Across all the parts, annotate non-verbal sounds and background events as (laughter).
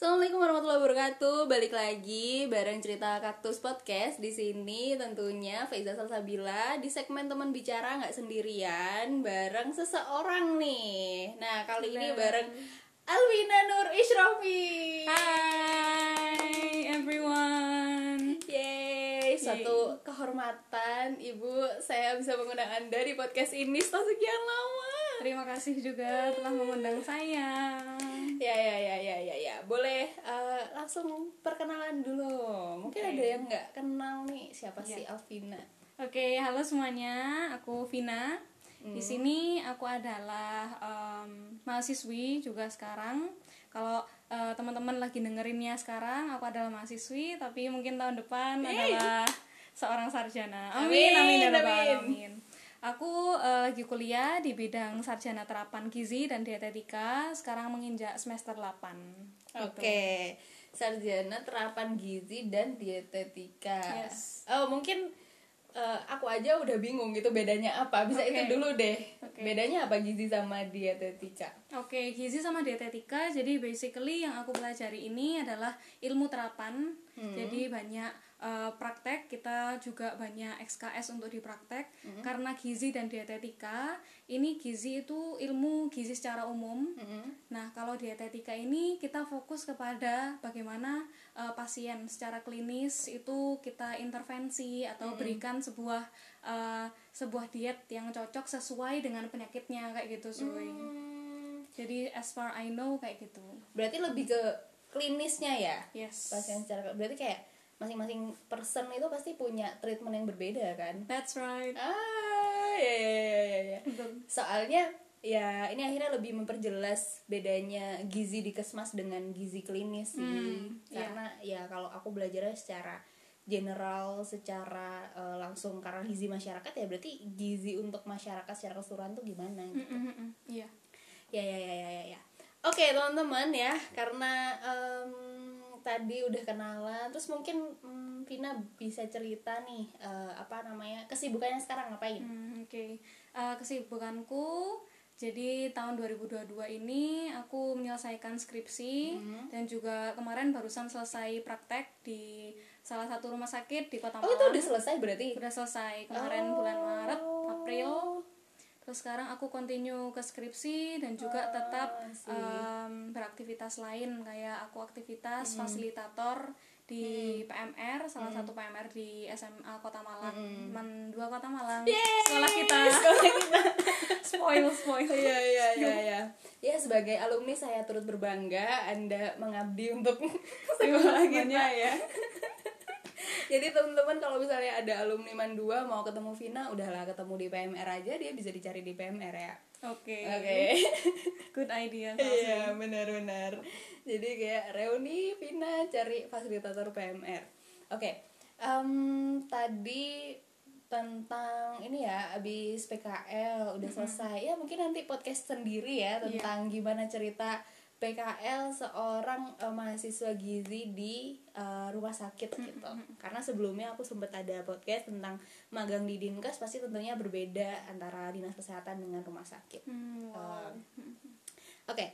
Assalamualaikum warahmatullahi wabarakatuh. Balik lagi bareng cerita kaktus podcast di sini tentunya Faiza Salsabila di segmen teman bicara nggak sendirian bareng seseorang nih. Nah kali ini bareng Alwina Nur Ishrafi. Hi everyone. Yeay, suatu kehormatan Ibu saya bisa mengundang Anda di podcast ini setelah sekian lama. Terima kasih juga telah mengundang saya. Ya ya ya ya ya ya. Boleh eh, langsung perkenalan dulu. Mungkin Oke. ada yang nggak kenal nih siapa sih Alvina. Oke, halo semuanya. Aku Vina. Di sini aku adalah em, mahasiswi juga sekarang. Kalau eh, teman-teman lagi dengerinnya sekarang, aku adalah mahasiswi, tapi mungkin tahun depan adalah seorang sarjana. Amin, Amin, amin, ya rabbal amin. Aku eh, lagi kuliah di bidang sarjana terapan gizi dan dietetika. Sekarang menginjak semester 8. Oke, sarjana terapan gizi dan dietetika. Yes. Oh mungkin eh, aku aja udah bingung gitu bedanya apa. Bisa Oke. itu dulu deh. Oke. Bedanya apa gizi sama dietetika? Oke, gizi sama dietetika. Jadi basically yang aku pelajari ini adalah ilmu terapan. Jadi banyak eh, praktek, kita juga banyak XKS untuk dipraktek. Karena gizi dan dietetika, ini gizi itu ilmu gizi secara umum. Nah, kalau dietetika ini kita fokus kepada bagaimana eh, pasien secara klinis itu kita intervensi atau berikan sebuah eh, sebuah diet yang cocok sesuai dengan penyakitnya kayak gitu, Suy. Hmm, Jadi as far I know kayak gitu. berarti lebih ke klinisnya ya? Yes. Pasien secara berarti kayak masing-masing person itu pasti punya treatment yang berbeda kan? That's right. Ah, ya ya ya ya. ya. Soalnya ya ini akhirnya lebih memperjelas bedanya gizi di kesmas dengan gizi klinis sih. Hmm, Karena ya kalau aku belajarnya secara general, secara eh, langsung karena gizi masyarakat ya berarti gizi untuk masyarakat secara keseluruhan tuh gimana gitu. Mm-mm-mm. Iya. Ya ya ya ya ya. ya. Oke teman-teman ya karena em, tadi udah kenalan terus mungkin mm, Vina bisa cerita nih eh, apa namanya kesibukannya sekarang ngapain? Hmm, Oke. Eh, kesibukanku jadi tahun 2022 ini aku menyelesaikan skripsi dan juga kemarin barusan selesai praktek di salah satu rumah sakit di Kota Oh itu Malang. udah selesai berarti? Udah selesai kemarin bulan Maret, April. Terus sekarang aku continue ke skripsi dan juga tetap em, beraktivitas lain. Kayak aku aktivitas fasilitator di PMR, salah satu PMR di SMA Kota Malang, Men 2 Kota Malang. Sekolah kita. (laughs) (laughs) spoil spoil. Iya iya iya iya. Ya sebagai alumni saya turut berbangga Anda mengabdi untuk (laughs) sekolah kita ya. Jadi teman-teman kalau misalnya ada alumni Man 2 mau ketemu Vina, udahlah ketemu di PMR aja dia bisa dicari di PMR ya. Oke. Oke. (laughs) Good idea. Iya benar-benar. Jadi kayak reuni Vina cari fasilitator PMR. Oke. em, tadi tentang ini ya abis PKL udah selesai ya mungkin nanti podcast sendiri ya tentang gimana cerita PKL seorang eh, mahasiswa gizi di eh, rumah sakit gitu. karena sebelumnya aku sempat ada podcast tentang magang di dinkes pasti tentunya berbeda antara dinas kesehatan dengan rumah sakit. Hmm, wow. Oke,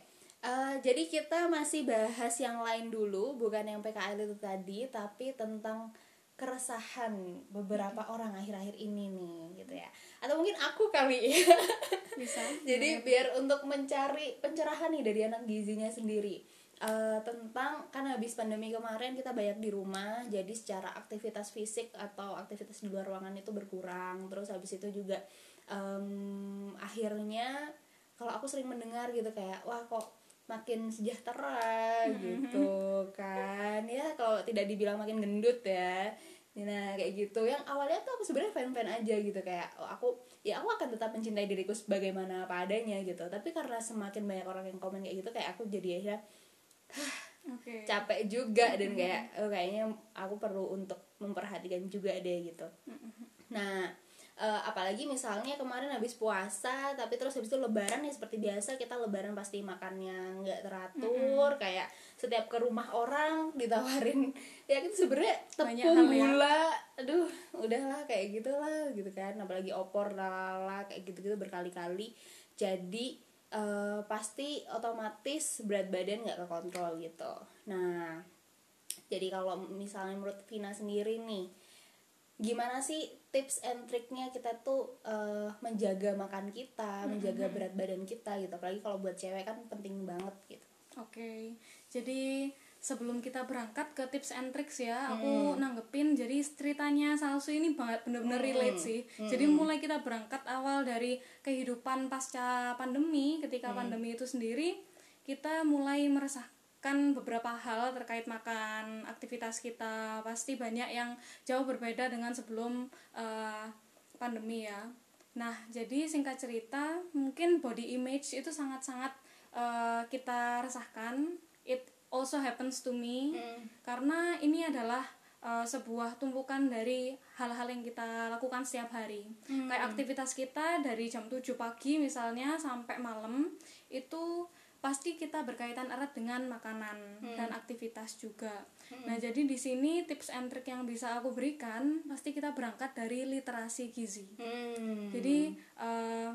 eh, jadi kita masih bahas yang lain dulu, bukan yang PKL itu tadi, tapi tentang keresahan beberapa orang akhir-akhir ini nih, gitu ya. Atau mungkin aku kali ya. Bisa. (laughs) jadi biar untuk mencari pencerahan nih dari anak gizinya sendiri. Eh, tentang kan habis pandemi kemarin kita banyak di rumah jadi secara aktivitas fisik atau aktivitas di luar ruangan itu berkurang terus habis itu juga em, akhirnya kalau aku sering mendengar gitu kayak wah kok makin sejahtera gitu kan. Ya kalau tidak dibilang makin gendut ya. Nah kayak gitu. Yang awalnya tuh aku sebenarnya fan-fan aja gitu kayak oh, aku ya aku akan tetap mencintai diriku sebagaimana apa adanya gitu. Tapi karena semakin banyak orang yang komen kayak gitu kayak aku jadi akhirnya Oke. capek juga dan kayak oh, kayaknya aku perlu untuk memperhatikan juga deh gitu. Nah eh, apalagi misalnya kemarin habis puasa tapi terus habis itu lebaran ya seperti biasa kita lebaran pasti makannya nggak teratur kayak setiap ke rumah orang ditawarin. (laughs) Ya itu sebenarnya Banyak tepung ya. gula aduh udahlah kayak gitulah gitu kan. Apalagi opor lala kayak gitu gitu berkali-kali. Jadi uh, pasti otomatis berat badan nggak kekontrol gitu. Nah jadi kalau misalnya menurut Vina sendiri nih gimana sih tips and triknya kita tuh uh, menjaga makan kita, menjaga berat badan kita gitu. Apalagi kalau buat cewek kan penting banget gitu. Oke. Okay. Jadi sebelum kita berangkat ke tips and tricks ya, hmm. aku nanggepin jadi ceritanya Salsu ini banget bener-bener hmm. relate sih. Hmm. Jadi mulai kita berangkat awal dari kehidupan pasca pandemi, ketika hmm. pandemi itu sendiri, kita mulai meresah kan beberapa hal terkait makan aktivitas kita pasti banyak yang jauh berbeda dengan sebelum uh, pandemi ya nah jadi singkat cerita mungkin body image itu sangat-sangat uh, kita resahkan it also happens to me mm. karena ini adalah uh, sebuah tumpukan dari hal-hal yang kita lakukan setiap hari. Hmm. Kayak aktivitas kita dari jam 7 pagi misalnya sampai malam itu pasti kita berkaitan erat dengan makanan hmm. dan aktivitas juga. Hmm. Nah, jadi di sini tips and trick yang bisa aku berikan pasti kita berangkat dari literasi gizi. Hmm. Jadi uh,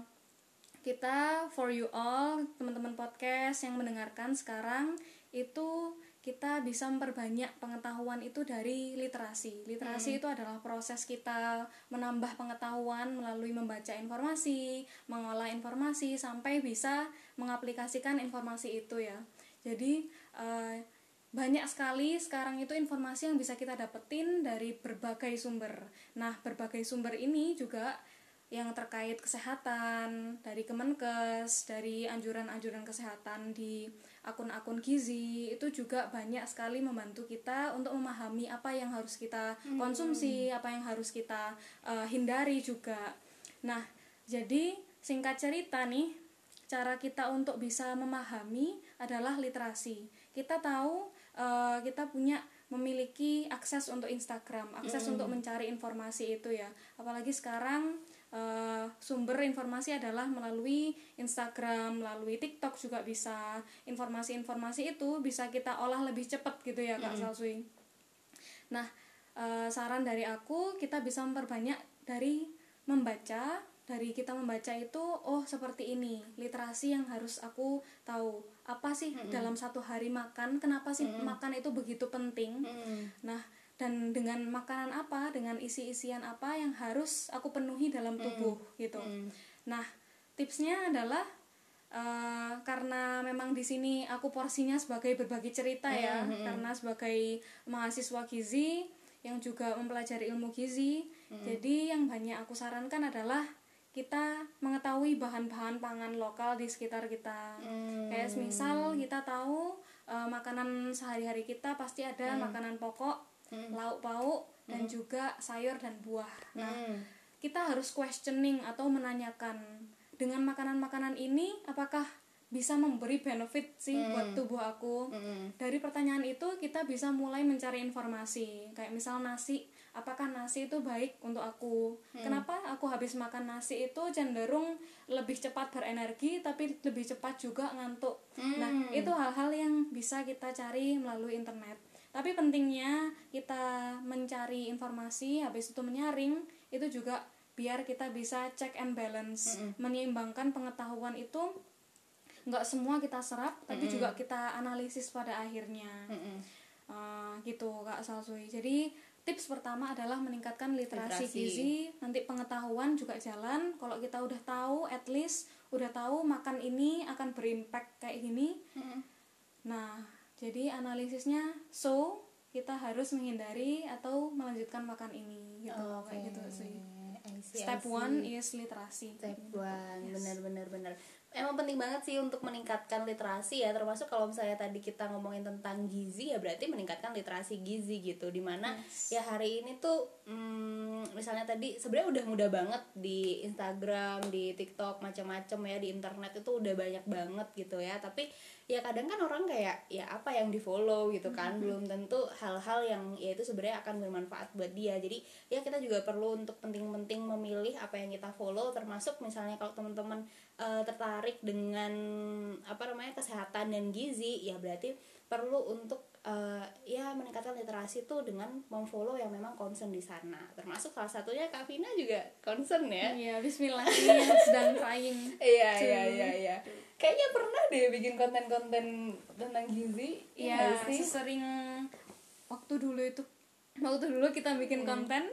kita for you all teman-teman podcast yang mendengarkan sekarang itu kita bisa memperbanyak pengetahuan itu dari literasi. Literasi hmm. itu adalah proses kita menambah pengetahuan melalui membaca informasi, mengolah informasi sampai bisa mengaplikasikan informasi itu ya. Jadi uh, banyak sekali sekarang itu informasi yang bisa kita dapetin dari berbagai sumber. Nah, berbagai sumber ini juga yang terkait kesehatan dari Kemenkes, dari anjuran-anjuran kesehatan di akun-akun gizi itu juga banyak sekali membantu kita untuk memahami apa yang harus kita hmm. konsumsi, hmm. apa yang harus kita uh, hindari juga. Nah, jadi singkat cerita nih, cara kita untuk bisa memahami adalah literasi. Kita tahu uh, kita punya memiliki akses untuk Instagram, akses hmm. untuk mencari informasi itu ya. Apalagi sekarang uh, sumber informasi adalah melalui Instagram, melalui TikTok juga bisa. Informasi-informasi itu bisa kita olah lebih cepat gitu ya Kak mm -hmm. Salsui. Nah, uh, saran dari aku kita bisa memperbanyak dari membaca dari kita membaca itu oh seperti ini literasi yang harus aku tahu apa sih mm -hmm. dalam satu hari makan kenapa sih mm -hmm. makan itu begitu penting mm -hmm. nah dan dengan makanan apa dengan isi-isian apa yang harus aku penuhi dalam hmm. tubuh mm. gitu mm. nah tipsnya adalah uh, karena memang di sini aku porsinya sebagai berbagi cerita ya mm. karena sebagai mahasiswa gizi yang juga mempelajari ilmu gizi mm. jadi yang banyak aku sarankan adalah kita mengetahui bahan-bahan pangan lokal di sekitar kita mm. kayak misal kita tahu uh, makanan sehari-hari kita pasti ada mm. makanan pokok hmm. lauk pauk dan hmm. juga sayur dan buah. Nah, hmm. kita harus questioning atau menanyakan dengan makanan-makanan ini apakah bisa memberi benefit sih hmm. buat tubuh aku. Hmm. Dari pertanyaan itu kita bisa mulai mencari informasi. Kayak misal nasi, apakah nasi itu baik untuk aku? Hmm. Kenapa aku habis makan nasi itu cenderung lebih cepat berenergi tapi lebih cepat juga ngantuk. Nah, hmm. Nah, itu hal-hal yang bisa kita cari melalui internet tapi pentingnya kita mencari informasi habis itu menyaring itu juga biar kita bisa check and balance mm -hmm. menyeimbangkan pengetahuan itu nggak semua kita serap mm -hmm. tapi juga kita analisis pada akhirnya mm -hmm. uh, gitu kak Salsui jadi tips pertama adalah meningkatkan literasi, literasi gizi nanti pengetahuan juga jalan kalau kita udah tahu at least udah tahu makan ini akan berimpact kayak gini mm -hmm. nah jadi analisisnya so kita harus menghindari atau melanjutkan makan ini gitu oh, okay. kayak gitu sih step one is literasi step one yes. benar benar benar emang penting banget sih untuk meningkatkan literasi ya termasuk kalau misalnya tadi kita ngomongin tentang gizi ya berarti meningkatkan literasi gizi gitu di mana yes. ya hari ini tuh hmm, misalnya tadi sebenarnya udah mudah banget di Instagram di TikTok macam-macam ya di internet itu udah banyak banget gitu ya tapi ya kadang kan orang kayak ya apa yang di follow gitu kan mm-hmm. belum tentu hal-hal yang ya itu sebenarnya akan bermanfaat buat dia jadi ya kita juga perlu untuk penting-penting memilih apa yang kita follow termasuk misalnya kalau teman-teman uh, tertarik dengan apa namanya kesehatan dan gizi ya berarti perlu untuk uh, ya meningkatkan literasi tuh dengan memfollow yang memang concern di sana. Termasuk salah satunya Kak Vina juga concern ya. Iya Bismillah sedang trying (laughs) iya iya iya iya. Kayaknya pernah deh bikin konten-konten tentang gizi Iya, sih? sering waktu dulu itu waktu dulu kita bikin konten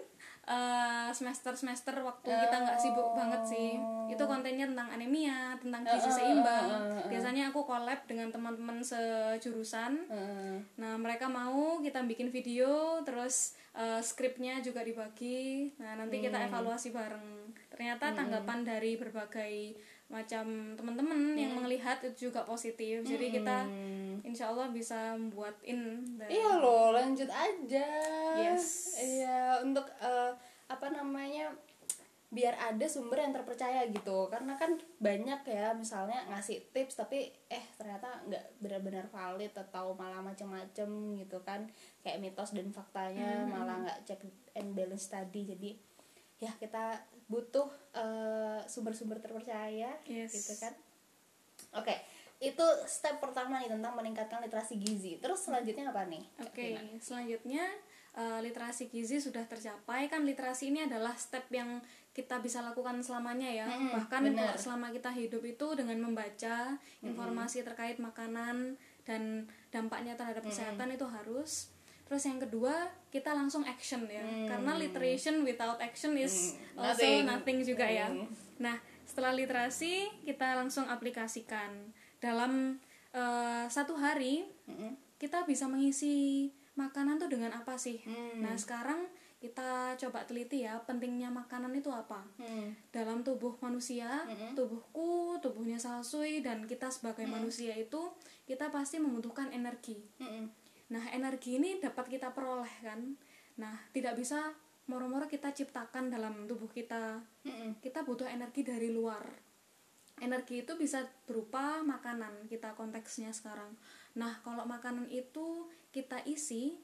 semester semester waktu kita nggak sibuk banget sih. Itu kontennya tentang anemia tentang gizi seimbang. biasanya aku collab dengan teman-teman sejurusan. Nah mereka mau kita bikin video terus eh, skripnya juga dibagi. Nah nanti kita evaluasi bareng. Ternyata tanggapan dari berbagai macam teman-teman yang melihat itu juga positif jadi kita insya Allah bisa buatin dan- Iya loh, lanjut aja. Yes. Iya, untuk eh, apa namanya? biar ada sumber yang terpercaya gitu karena kan banyak ya misalnya ngasih tips tapi eh ternyata nggak benar-benar valid atau malah macam-macam gitu kan kayak mitos dan faktanya malah nggak check and balance tadi jadi ya kita butuh eh, sumber-sumber terpercaya Yes. gitu kan oke itu step pertama nih tentang meningkatkan literasi gizi terus selanjutnya apa nih Oke, Tina? selanjutnya eh, literasi gizi sudah tercapai kan literasi ini adalah step yang kita bisa lakukan selamanya ya. Mm-mm, Bahkan kalau selama kita hidup itu dengan membaca informasi terkait makanan dan dampaknya terhadap kesehatan itu harus. Terus yang kedua, kita langsung action ya. Karena literation without action is Mm, also nothing. nothing juga ya. Mm. Nah, setelah literasi kita langsung aplikasikan dalam eh, satu hari Mm-mm. kita bisa mengisi makanan tuh dengan apa sih? Hmm. Nah sekarang kita coba teliti ya pentingnya makanan itu apa Hmm. dalam tubuh manusia, tubuhku, tubuhnya Salsui dan kita sebagai manusia itu kita pasti membutuhkan energi. Mm-mm. Nah energi ini dapat kita peroleh kan? Nah tidak bisa moro-moro kita ciptakan dalam tubuh kita. Mm-mm. Kita butuh energi dari luar. Energi itu bisa berupa makanan kita konteksnya sekarang. Nah, kalau makanan itu kita isi,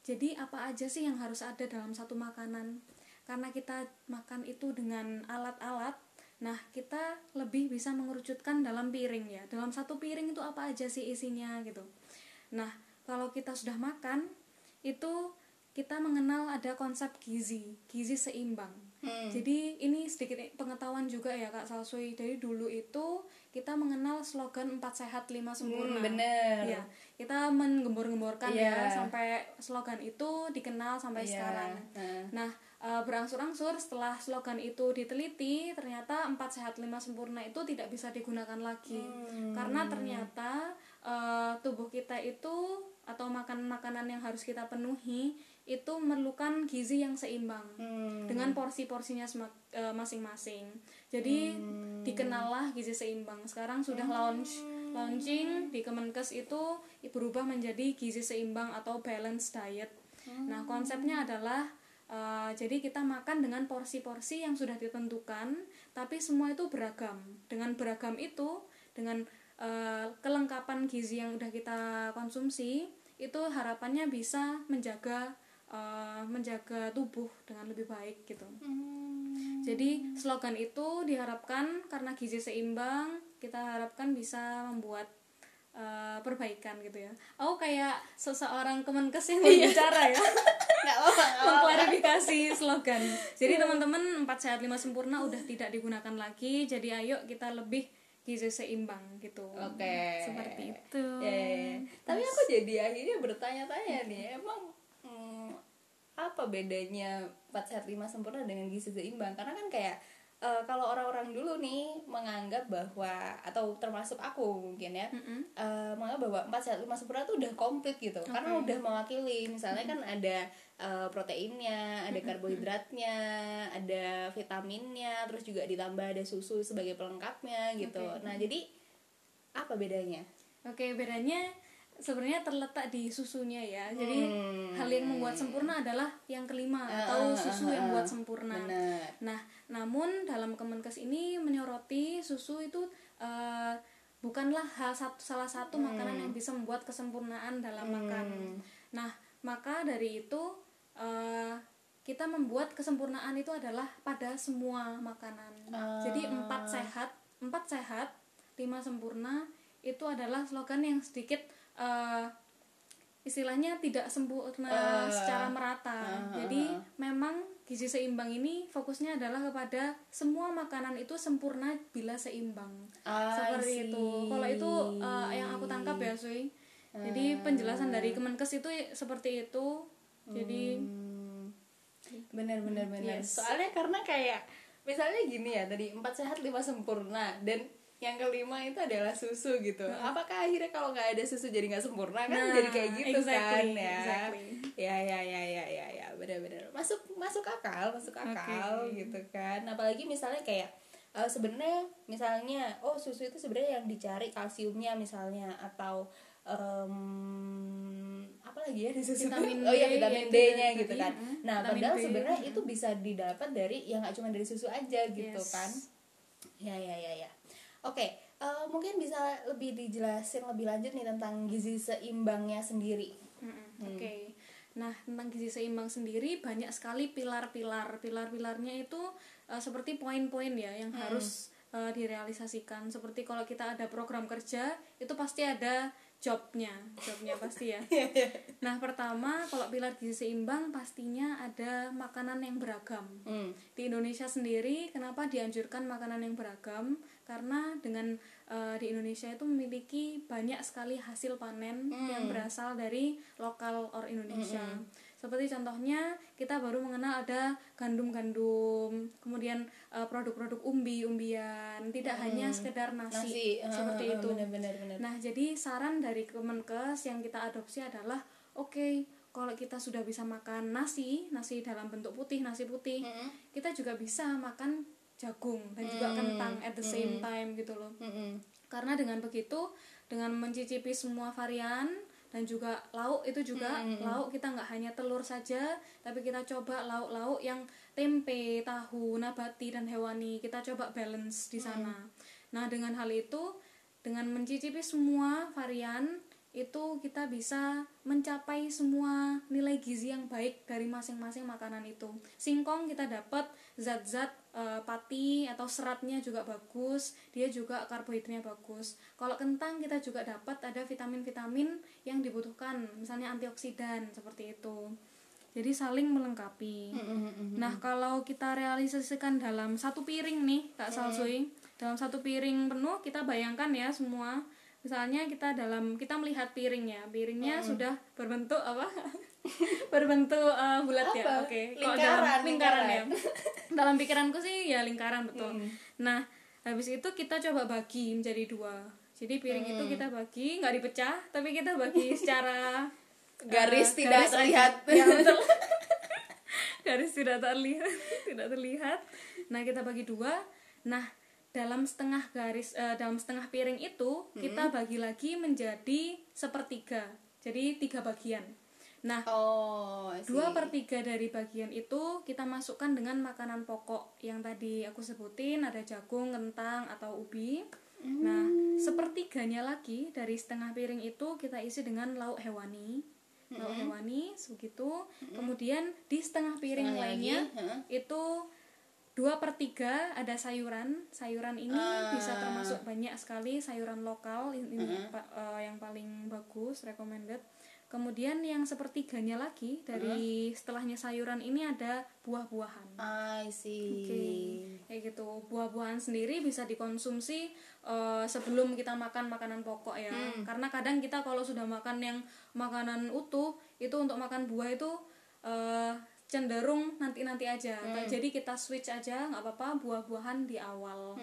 jadi apa aja sih yang harus ada dalam satu makanan? Karena kita makan itu dengan alat-alat, nah kita lebih bisa mengerucutkan dalam piring ya. Dalam satu piring itu apa aja sih isinya gitu. Nah, kalau kita sudah makan, itu kita mengenal ada konsep gizi, gizi seimbang. Hmm. Jadi ini sedikit pengetahuan juga ya Kak Salsui. Dari dulu itu kita mengenal slogan 4 sehat 5 sempurna. Hmm, bener. Iya, kita menggembor-gemborkan Iya. ya sampai slogan itu dikenal sampai Iya. sekarang. Heeh. Nah, eh, berangsur-angsur setelah slogan itu diteliti, ternyata 4 sehat 5 sempurna itu tidak bisa digunakan lagi. Hmm. Karena ternyata eh, tubuh kita itu atau makan-makanan yang harus kita penuhi itu memerlukan gizi yang seimbang Hmm. dengan porsi-porsinya eh, masing-masing. Jadi Hmm. dikenallah gizi seimbang. Sekarang sudah launch launching di Kemenkes itu berubah menjadi gizi seimbang atau balance diet. Nah, konsepnya adalah eh, jadi kita makan dengan porsi-porsi yang sudah ditentukan, tapi semua itu beragam. Dengan beragam itu, dengan eh, kelengkapan gizi yang udah kita konsumsi, itu harapannya bisa menjaga eh, menjaga tubuh dengan lebih baik gitu. Hmm. Jadi slogan itu diharapkan karena gizi seimbang kita harapkan bisa membuat uh, perbaikan gitu ya. Aku kayak seseorang Kemenkes yang berbicara ya, (laughs) apa-apa, nggak apa-apa. mengklarifikasi slogan. Jadi teman-teman 4 sehat 5 sempurna udah tidak digunakan lagi. Jadi ayo kita lebih gizi seimbang gitu. Oke. Seperti itu. Ya, ya, ya. Tapi aku jadi akhirnya bertanya-tanya nih, emang hmm, apa bedanya 4 sehat 5 sempurna dengan gizi seimbang? Karena kan kayak eh, kalau orang-orang dulu nih menganggap bahwa atau termasuk aku mungkin ya Mm-mm. eh, menganggap bahwa 4 sehat 5 sempurna tuh udah komplit gitu karena udah mewakili misalnya kan ada eh, proteinnya ada karbohidratnya ada vitaminnya terus juga ditambah ada susu sebagai pelengkapnya gitu Oke. nah jadi apa bedanya Oke, bedanya sebenarnya terletak di susunya ya. Jadi Hmm. hal yang membuat sempurna adalah yang kelima atau susu yang buat sempurna. benar Nah, namun dalam Kemenkes ini menyoroti susu itu eh, bukanlah hal satu salah satu makanan yang bisa membuat kesempurnaan dalam makan. Nah, maka dari itu eh, kita membuat kesempurnaan itu adalah pada semua makanan. Jadi empat sehat, empat sehat, lima sempurna itu adalah slogan yang sedikit eh, istilahnya tidak sempurna Uh, secara merata. uh, Jadi memang gizi seimbang ini fokusnya adalah kepada semua makanan itu sempurna bila seimbang. I Seperti see. itu. Kalau itu uh, yang aku tangkap ya, Sui. Jadi penjelasan dari Kemenkes itu seperti itu. Jadi Hmm. benar benar benar Yes. soalnya karena kayak misalnya gini ya tadi empat sehat lima sempurna dan yang kelima itu adalah susu gitu apakah akhirnya kalau nggak ada susu jadi nggak sempurna kan Nah, jadi kayak gitu kan exactly, ya exactly. ya ya ya ya ya ya benar benar masuk masuk akal masuk akal Oke. gitu kan apalagi misalnya kayak eh, sebenarnya misalnya oh susu itu sebenarnya yang dicari kalsiumnya misalnya atau em, apa lagi ya di susu Vitamin oh iya D, vitamin ya, D-nya itu gitu kan. Mm, nah vitamin padahal sebenarnya itu bisa didapat dari yang nggak cuma dari susu aja gitu Yes. kan. Ya ya ya ya. Oke eh, mungkin bisa lebih dijelasin lebih lanjut nih tentang gizi seimbangnya sendiri. Mm-mm, Oke. Nah, tentang gizi seimbang sendiri banyak sekali pilar-pilar. Pilar-pilarnya itu uh, seperti poin-poin ya yang harus uh, direalisasikan. Seperti kalau kita ada program kerja, itu pasti ada jobnya, jobnya pasti ya. (laughs) Nah, pertama kalau pilar gizi seimbang pastinya ada makanan yang beragam. hmm. Di Indonesia sendiri, kenapa dianjurkan makanan yang beragam? Karena dengan eh, di Indonesia itu memiliki banyak sekali hasil panen yang berasal dari lokal or Indonesia. Seperti contohnya kita baru mengenal ada gandum-gandum, kemudian eh, produk-produk umbi-umbian, tidak hanya sekedar nasi, nasi seperti eh, eh, itu. benar-benar benar Nah, jadi saran dari Kemenkes yang kita adopsi adalah oke, kalau kita sudah bisa makan nasi, nasi dalam bentuk putih, nasi putih, kita juga bisa makan jagung dan juga kentang at the same time gitu loh. Mm-mm. Karena dengan begitu, dengan mencicipi semua varian dan juga lauk itu juga lauk kita nggak hanya telur saja, tapi kita coba lauk-lauk yang tempe, tahu, nabati dan hewani. Kita coba balance di sana. Nah, dengan hal itu dengan mencicipi semua varian itu kita bisa mencapai semua nilai gizi yang baik dari masing-masing makanan itu. Singkong kita dapat zat-zat eh, pati atau seratnya juga bagus, dia juga karbohidratnya bagus. Kalau kentang kita juga dapat ada vitamin-vitamin yang dibutuhkan, misalnya antioksidan seperti itu. Jadi saling melengkapi. Nah, kalau kita realisasikan dalam satu piring nih, Kak Salsui, dalam satu piring penuh kita bayangkan ya semua. Misalnya kita dalam kita melihat piringnya, piringnya sudah berbentuk apa? (laughs) (laughs) berbentuk eh, bulat ya. Apa? Oke. Kok Lingkaran, dalam lingkaran ya. lingkaran. (laughs) dalam pikiranku sih ya lingkaran betul. Nah, habis itu kita coba bagi menjadi dua. Jadi piring itu kita bagi, nggak dipecah, tapi kita bagi secara (laughs) Garis eh, tidak garis terlihat. Ya, betul. garis tidak terlihat, tidak terlihat. Nah, kita bagi dua. Nah, dalam setengah garis eh, dalam setengah piring itu kita bagi lagi menjadi sepertiga. Jadi tiga bagian. Nah, oh dua per tiga dari bagian itu kita masukkan dengan makanan pokok yang tadi aku sebutin ada jagung, kentang atau ubi. Nah, sepertiganya lagi dari setengah piring itu kita isi dengan lauk hewani. Lauk hewani segitu. Kemudian di setengah piring Setengah lagi, lainnya heeh. itu dua per tiga ada sayuran. Sayuran ini bisa termasuk banyak sekali sayuran lokal ini eh, yang paling bagus recommended. Kemudian yang sepertiganya lagi dari setelahnya sayuran ini ada buah-buahan. I see Oke, kayak gitu. Buah-buahan sendiri bisa dikonsumsi eh, sebelum kita makan makanan pokok ya. Karena kadang kita kalau sudah makan yang makanan utuh, itu untuk makan buah itu eh, cenderung nanti-nanti aja. Jadi kita switch aja, nggak apa-apa buah-buahan di awal.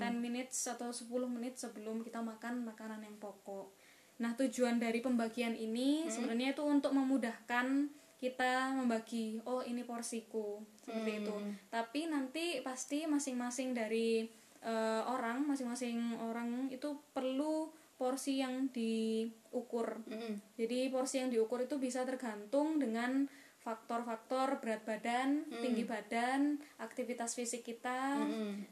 10 minutes atau 10 menit sebelum kita makan makanan yang pokok. Nah, tujuan dari pembagian ini sebenarnya itu untuk memudahkan kita membagi, oh ini porsiku seperti itu. Tapi nanti pasti masing-masing dari eh, orang, masing-masing orang itu perlu porsi yang diukur. Jadi porsi yang diukur itu bisa tergantung dengan faktor-faktor berat badan, tinggi badan, aktivitas fisik kita,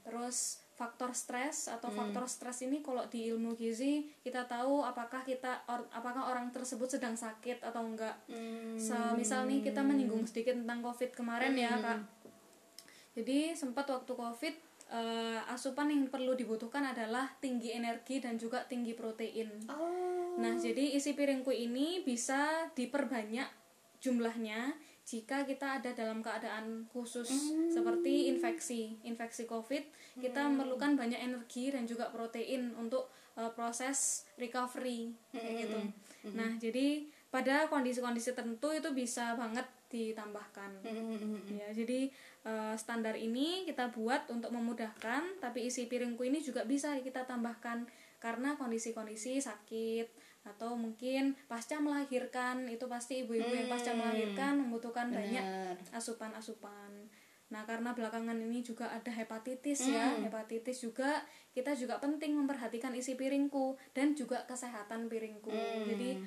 terus faktor stres atau faktor stres ini kalau di ilmu gizi kita tahu apakah kita or- apakah orang tersebut sedang sakit atau enggak. Semisal nih kita menyinggung sedikit tentang covid kemarin ya kak. Jadi sempat waktu covid eh, asupan yang perlu dibutuhkan adalah tinggi energi dan juga tinggi protein. oh Nah, jadi isi piringku ini bisa diperbanyak jumlahnya jika kita ada dalam keadaan khusus seperti infeksi, infeksi COVID, kita memerlukan banyak energi dan juga protein untuk uh, proses recovery kayak gitu. Nah, jadi pada kondisi-kondisi tertentu itu bisa banget ditambahkan. Ya, jadi uh, standar ini kita buat untuk memudahkan, tapi isi piringku ini juga bisa kita tambahkan karena kondisi-kondisi sakit atau mungkin pasca melahirkan itu pasti ibu-ibu yang pasca melahirkan membutuhkan banyak asupan-asupan. Nah, karena belakangan ini juga ada hepatitis ya, hepatitis juga kita juga penting memperhatikan isi piringku dan juga kesehatan piringku. Jadi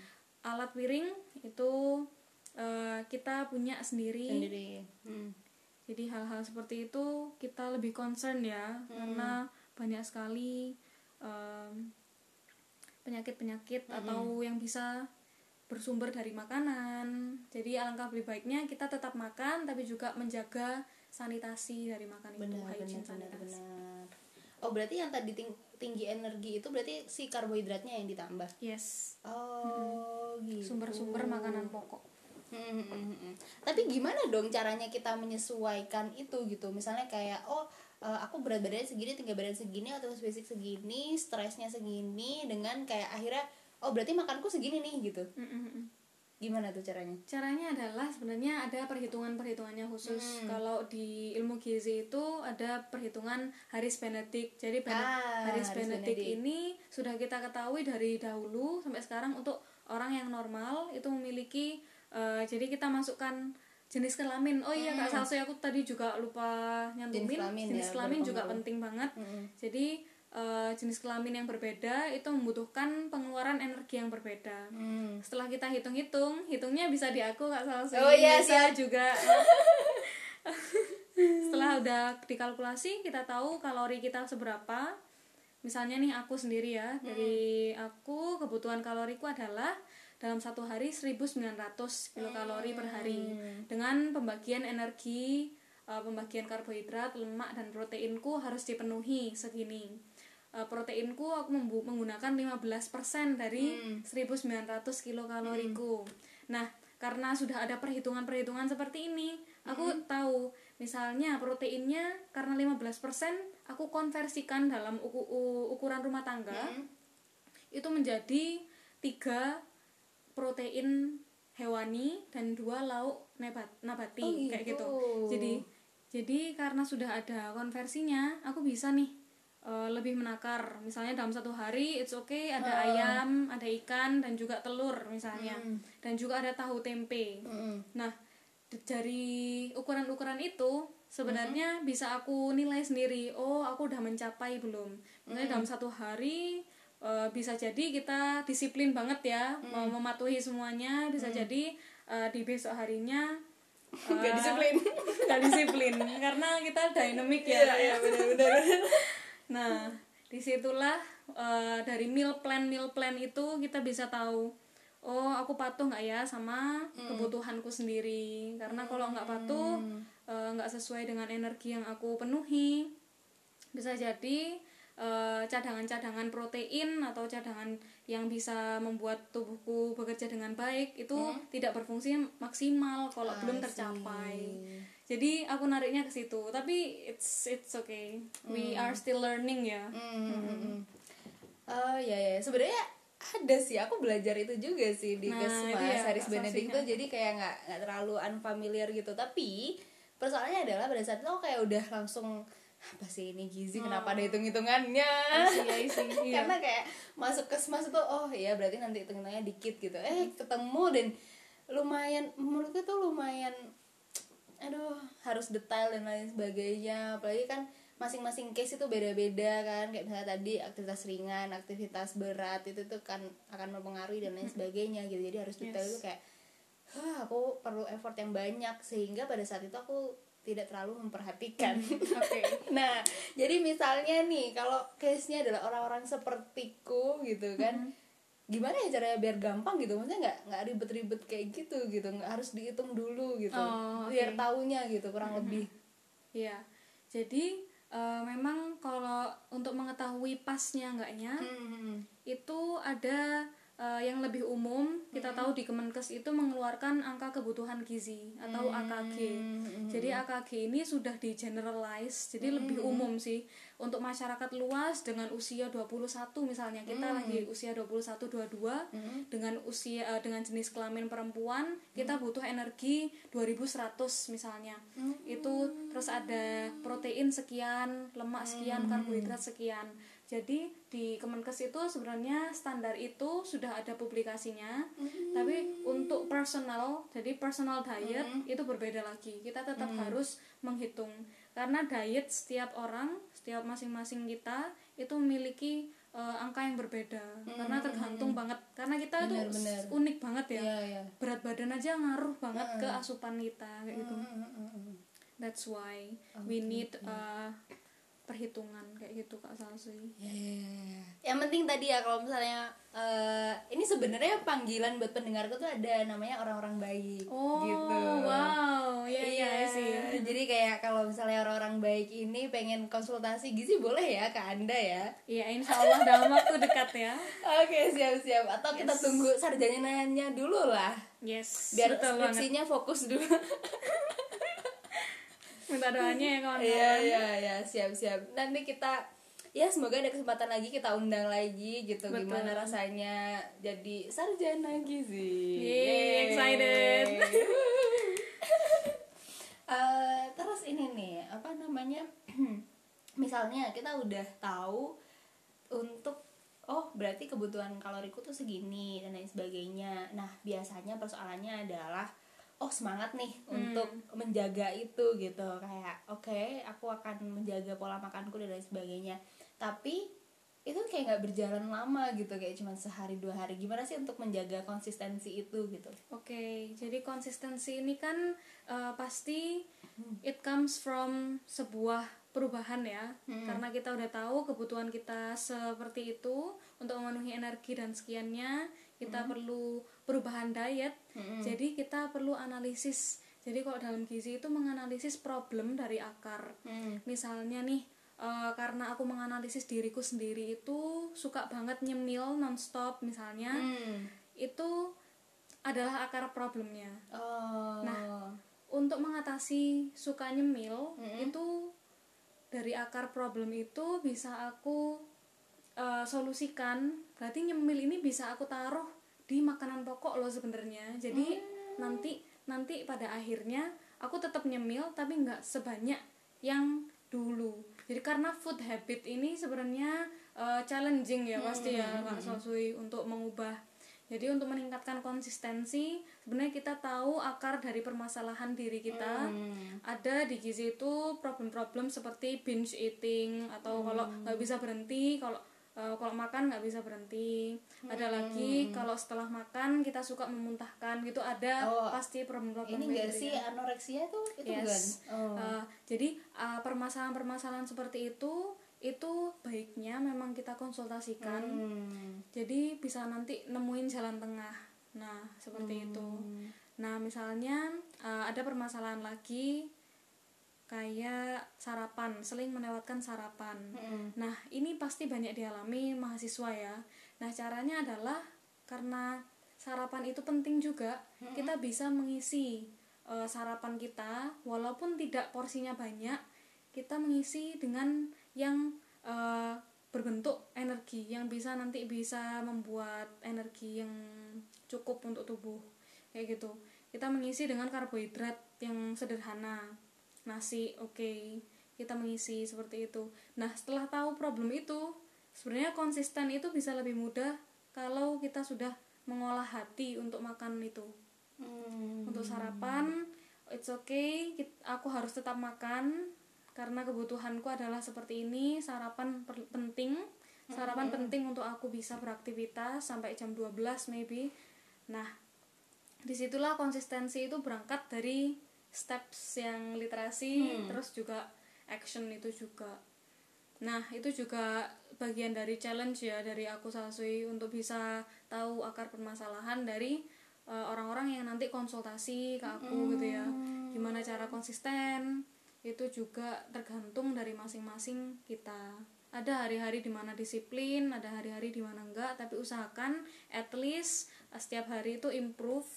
alat piring itu uh, kita punya sendiri. Sendiri. Hmm. Jadi hal-hal seperti itu kita lebih concern ya, karena banyak sekali um, penyakit-penyakit atau yang bisa bersumber dari makanan. Jadi alangkah lebih baiknya kita tetap makan tapi juga menjaga sanitasi dari makan itu, Benar, hygiene benar, sanitasi. benar. Oh, berarti yang tadi ting- tinggi energi itu berarti si karbohidratnya yang ditambah. Yes, Oh, gitu. sumber-sumber makanan pokok. Hmm, hmm, hmm, hmm. Tapi gimana dong caranya kita menyesuaikan itu gitu? Misalnya kayak oh eh, aku berat badannya segini, tinggi badan segini atau fisik segini, stresnya segini dengan kayak akhirnya oh berarti makanku segini nih gitu. Mm-mm-mm. Gimana tuh caranya? Caranya adalah sebenarnya ada perhitungan-perhitungannya khusus. Kalau di ilmu gizi itu ada perhitungan Harris Benedict. Jadi Bene- Ah, Benedict Benedict. ini sudah kita ketahui dari dahulu sampai sekarang untuk orang yang normal itu memiliki eh, jadi kita masukkan jenis kelamin. Oh iya Kak Salsa aku tadi juga lupa nyantumin. Jenis kelamin Jenis ya, kelamin juga penting banget. Jadi eh, jenis kelamin yang berbeda itu membutuhkan pengeluaran energi yang berbeda. Hmm. setelah kita hitung-hitung hitungnya bisa di aku kak Salsa Oh iya, bisa juga. (laughs) Setelah udah dikalkulasi kita tahu kalori kita seberapa. Misalnya nih aku sendiri ya. Dari aku kebutuhan kaloriku adalah dalam satu hari 1900 kilokalori per hari. Dengan pembagian energi eh, pembagian karbohidrat lemak dan proteinku harus dipenuhi segini. Eh, proteinku aku menggunakan 15% dari 1900 kilokaloriku. Nah, karena sudah ada perhitungan-perhitungan seperti ini, aku tahu misalnya proteinnya karena 15% aku konversikan dalam ukuran rumah tangga itu menjadi tiga protein hewani dan dua lauk nebat, nabati Oh, kayak gitu. gitu. Jadi jadi karena sudah ada konversinya, aku bisa nih eh, lebih menakar. Misalnya dalam satu hari it's okay ada ayam, ada ikan dan juga telur misalnya. Dan juga ada tahu tempe. Mm-mm. Nah, dari ukuran-ukuran itu sebenarnya bisa aku nilai sendiri. Oh, aku udah mencapai belum? Misalnya dalam satu hari eh, bisa jadi kita disiplin banget ya, mau mematuhi semuanya. Bisa jadi eh, di besok harinya (laughs) Gak disiplin. (laughs) nggak disiplin karena kita dynamic ya. Iya, benar-benar. (laughs) Nah, di situlah eh, dari meal plan meal plan itu kita bisa tahu oh aku patuh nggak ya sama kebutuhanku sendiri karena kalau nggak patuh eh, nggak sesuai dengan energi yang aku penuhi bisa jadi cadangan-cadangan protein atau cadangan yang bisa membuat tubuhku bekerja dengan baik itu tidak berfungsi maksimal kalau belum tercapai. Jadi aku nariknya ke situ. Tapi it's it's okay. We are still learning ya. Hmm. Oh ya ya, sebenarnya ada sih. Aku belajar itu juga sih di Nah, Kesmas itu ya, Haris Kak Benedict tuh jadi kayak nggak nggak terlalu unfamiliar gitu. Tapi persoalannya adalah pada saat itu aku kayak udah langsung apa sih ini gizi? Kenapa ada hitung-hitungannya? Iya, isi, (laughs) iya. karena kayak masuk kesmas itu oh iya berarti nanti hitung-hitungannya dikit gitu. Eh ketemu dan lumayan menurutku tuh lumayan aduh harus detail dan lain sebagainya. Apalagi kan masing-masing case itu beda-beda kan. Kayak misalnya tadi aktivitas ringan aktivitas berat itu tuh kan akan mempengaruhi dan lain sebagainya gitu. Jadi harus detail itu kayak Wah, aku perlu effort yang banyak. Sehingga pada saat itu aku tidak terlalu memperhatikan. (laughs) oke nah, jadi misalnya nih kalau case-nya adalah orang-orang sepertiku gitu kan. Gimana ya caranya biar gampang gitu? Maksudnya nggak nggak ribet-ribet kayak gitu gitu, nggak harus dihitung dulu gitu. Oh, oke. Biar taunya gitu kurang lebih. Iya, jadi eh, memang kalau untuk mengetahui pasnya enggaknya Hmm. itu ada uh, yang lebih umum kita tahu di Kemenkes itu mengeluarkan angka kebutuhan gizi atau AKG. Jadi AKG ini sudah di generalize, jadi lebih umum sih. Untuk masyarakat luas dengan usia 21 misalnya kita lagi usia 21 22 dengan usia uh, dengan jenis kelamin perempuan kita butuh energi 2100 misalnya. Itu terus ada protein sekian, lemak sekian, karbohidrat sekian. Jadi di Kemenkes itu sebenarnya standar itu sudah ada publikasinya, Mm-hmm. tapi untuk personal, jadi personal diet Mm-hmm. itu berbeda lagi. Kita tetap harus menghitung karena diet setiap orang, setiap masing-masing kita itu memiliki eh, angka yang berbeda karena tergantung banget karena kita itu Mm-hmm. Unik banget ya. Iya, iya. Berat badan aja ngaruh banget ke asupan kita kayak gitu. Mm-mm. That's why we need uh, perhitungan kayak gitu Kak Salsi. Ya, ya, ya, ya. Yang penting tadi ya kalau misalnya eh, ini sebenarnya panggilan buat pendengarku tuh ada namanya orang-orang baik Oh, gitu. wow. Ya ya Iya sih. Jadi kayak kalau misalnya orang-orang baik ini pengen konsultasi gizi boleh ya ke Anda ya. Iya, insya Allah dalam waktu dekat ya. Oke, siap-siap. Atau kita Yes. tunggu sarjananya dulu lah. Yes. Biar betul banget. skripsinya fokus dulu. (laughs) Minta doanya ya kawan-kawan. Iya, iya, iya, siap-siap. Nanti kita ya semoga ada kesempatan lagi kita undang lagi gitu Betul. gimana rasanya jadi sarjana gizi. Yeay, excited. (laughs) Eh, terus ini nih, apa namanya? (clears throat) Misalnya kita udah tahu untuk oh berarti kebutuhan kaloriku tuh segini dan lain sebagainya. Nah, biasanya persoalannya adalah oh semangat nih untuk menjaga itu gitu. Kayak oke, aku akan menjaga pola makanku dan lain sebagainya. Tapi itu kayak nggak berjalan lama gitu kayak cuma sehari dua hari gimana sih untuk menjaga konsistensi itu gitu Oke, jadi konsistensi ini kan uh, pasti it comes from sebuah perubahan ya. Karena kita udah tahu kebutuhan kita seperti itu untuk memenuhi energi dan sekiannya, kita perlu perubahan diet. Jadi kita perlu analisis. Jadi kalau dalam gizi itu menganalisis problem dari akar. Misalnya nih eh, karena aku menganalisis diriku sendiri itu suka banget nyemil nonstop misalnya itu adalah akar problemnya. oh Nah, Untuk mengatasi suka nyemil itu dari akar problem itu bisa aku eh, solusikan. Berarti nyemil ini bisa aku taruh di makanan pokok loh sebenarnya. Jadi nanti nanti pada akhirnya aku tetap nyemil tapi nggak sebanyak yang dulu. Jadi karena food habit ini sebenarnya eh, challenging ya pasti ya Kak Sosui untuk mengubah jadi untuk meningkatkan konsistensi, sebenarnya kita tahu akar dari permasalahan diri kita. Ada di gizi itu problem-problem seperti binge eating atau kalau nggak bisa berhenti, kalau eh, kalau makan nggak bisa berhenti. Ada lagi kalau setelah makan kita suka memuntahkan gitu ada Oh, pasti problem-problem ini enggak gitu sih ya. anoreksia tuh itu Yes. bukan oh. Uh, jadi uh, permasalahan-permasalahan seperti itu itu baiknya memang kita konsultasikan. Hmm. Jadi bisa nanti nemuin jalan tengah. Nah, seperti itu. Nah, misalnya uh, ada permasalahan lagi kayak sarapan, seling melewatkan sarapan. Nah, ini pasti banyak dialami mahasiswa ya. Nah, caranya adalah karena sarapan itu penting juga, kita bisa mengisi uh, sarapan kita walaupun tidak porsinya banyak, kita mengisi dengan yang uh, berbentuk energi yang bisa nanti bisa membuat energi yang cukup untuk tubuh kayak gitu kita mengisi dengan karbohidrat yang sederhana nasi oke kita mengisi seperti itu. Nah setelah tahu problem itu sebenarnya konsisten itu bisa lebih mudah kalau kita sudah mengolah hati untuk makan itu. Hmm. untuk sarapan it's okay aku harus tetap makan karena kebutuhanku adalah seperti ini sarapan penting sarapan penting untuk aku bisa beraktivitas sampai jam 12 maybe. Nah di situlah konsistensi itu berangkat dari steps yang literasi terus juga action itu juga. Nah itu juga bagian dari challenge ya dari aku Sasui untuk bisa tahu akar permasalahan dari uh, orang-orang yang nanti konsultasi ke aku gitu ya. Gimana cara konsisten itu juga tergantung dari masing-masing kita. Ada hari-hari di mana disiplin ada hari-hari di mana enggak tapi usahakan at least uh, setiap hari itu improve